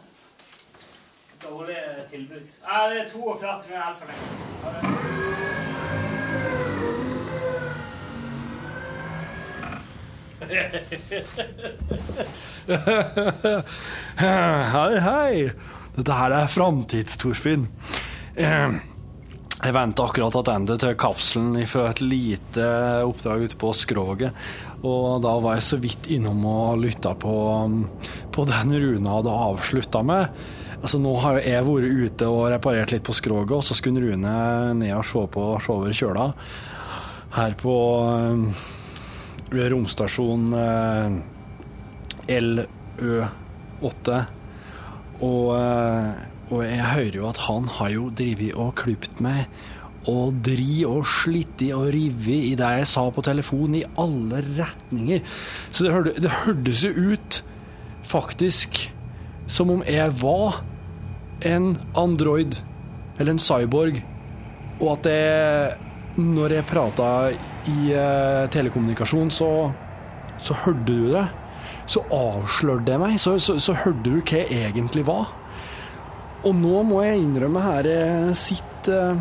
Speaker 2: Dårlig tilbud. Nei, det er 42 minutter altfor lenge.
Speaker 4: Hei, hei. Dette her er Framtids-Torfinn. Eh, Jeg venta akkurat tilbake til kapselen fra et lite oppdrag ute på skroget. Og da var jeg så vidt innom og lytta på, på den Runa hadde avslutta med. Altså Nå har jeg vært ute og reparert litt på skroget, og så skulle Rune ned og se på se over kjøla her på eh, romstasjon eh, LØ8. Og, eh, og jeg hører jo at han har jo drevet og klipt meg og dri og slitt i og revet i det jeg sa på telefon i alle retninger. Så det, hørte, det hørtes jo ut faktisk som om jeg var en android eller en cyborg, og at jeg når jeg prata i eh, telekommunikasjon, så, så hørte du det. Så avslørte jeg meg, så, så, så hørte du hva jeg egentlig var. Og nå må jeg innrømme her jeg sitter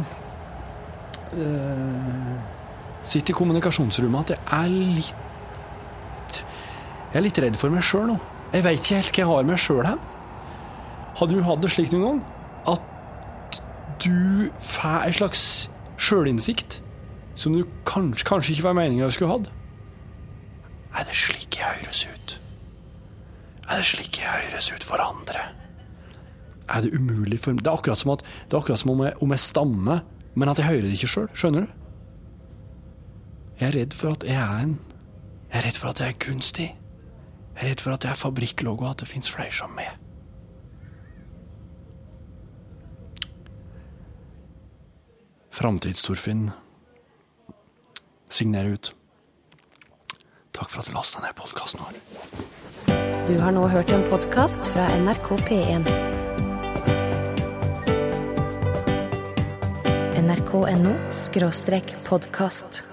Speaker 4: eh, Sitter i kommunikasjonsrommet at jeg er litt Jeg er litt redd for meg sjøl nå. Jeg veit ikke helt hva jeg har meg sjøl hen. Har du hatt det slik noen gang? At du får en slags sjølinnsikt som du kanskje, kanskje ikke var meninga du skulle hatt? Er det slik jeg høres ut? Er det slik jeg høres ut for andre? Er det umulig for Det er akkurat som, at, det er akkurat som om, jeg, om jeg stammer, men at jeg hører det ikke sjøl. Skjønner du? Jeg er redd for at jeg er en Jeg er redd for at jeg er kunstig. Jeg er redd for at jeg er fabrikklogo, og at det fins flere som meg. Framtidstorfinn signerer ut. Takk for at du lasta ned podkasten vår.
Speaker 1: Du har nå hørt en podkast fra NRK P1. nrk.no podkast.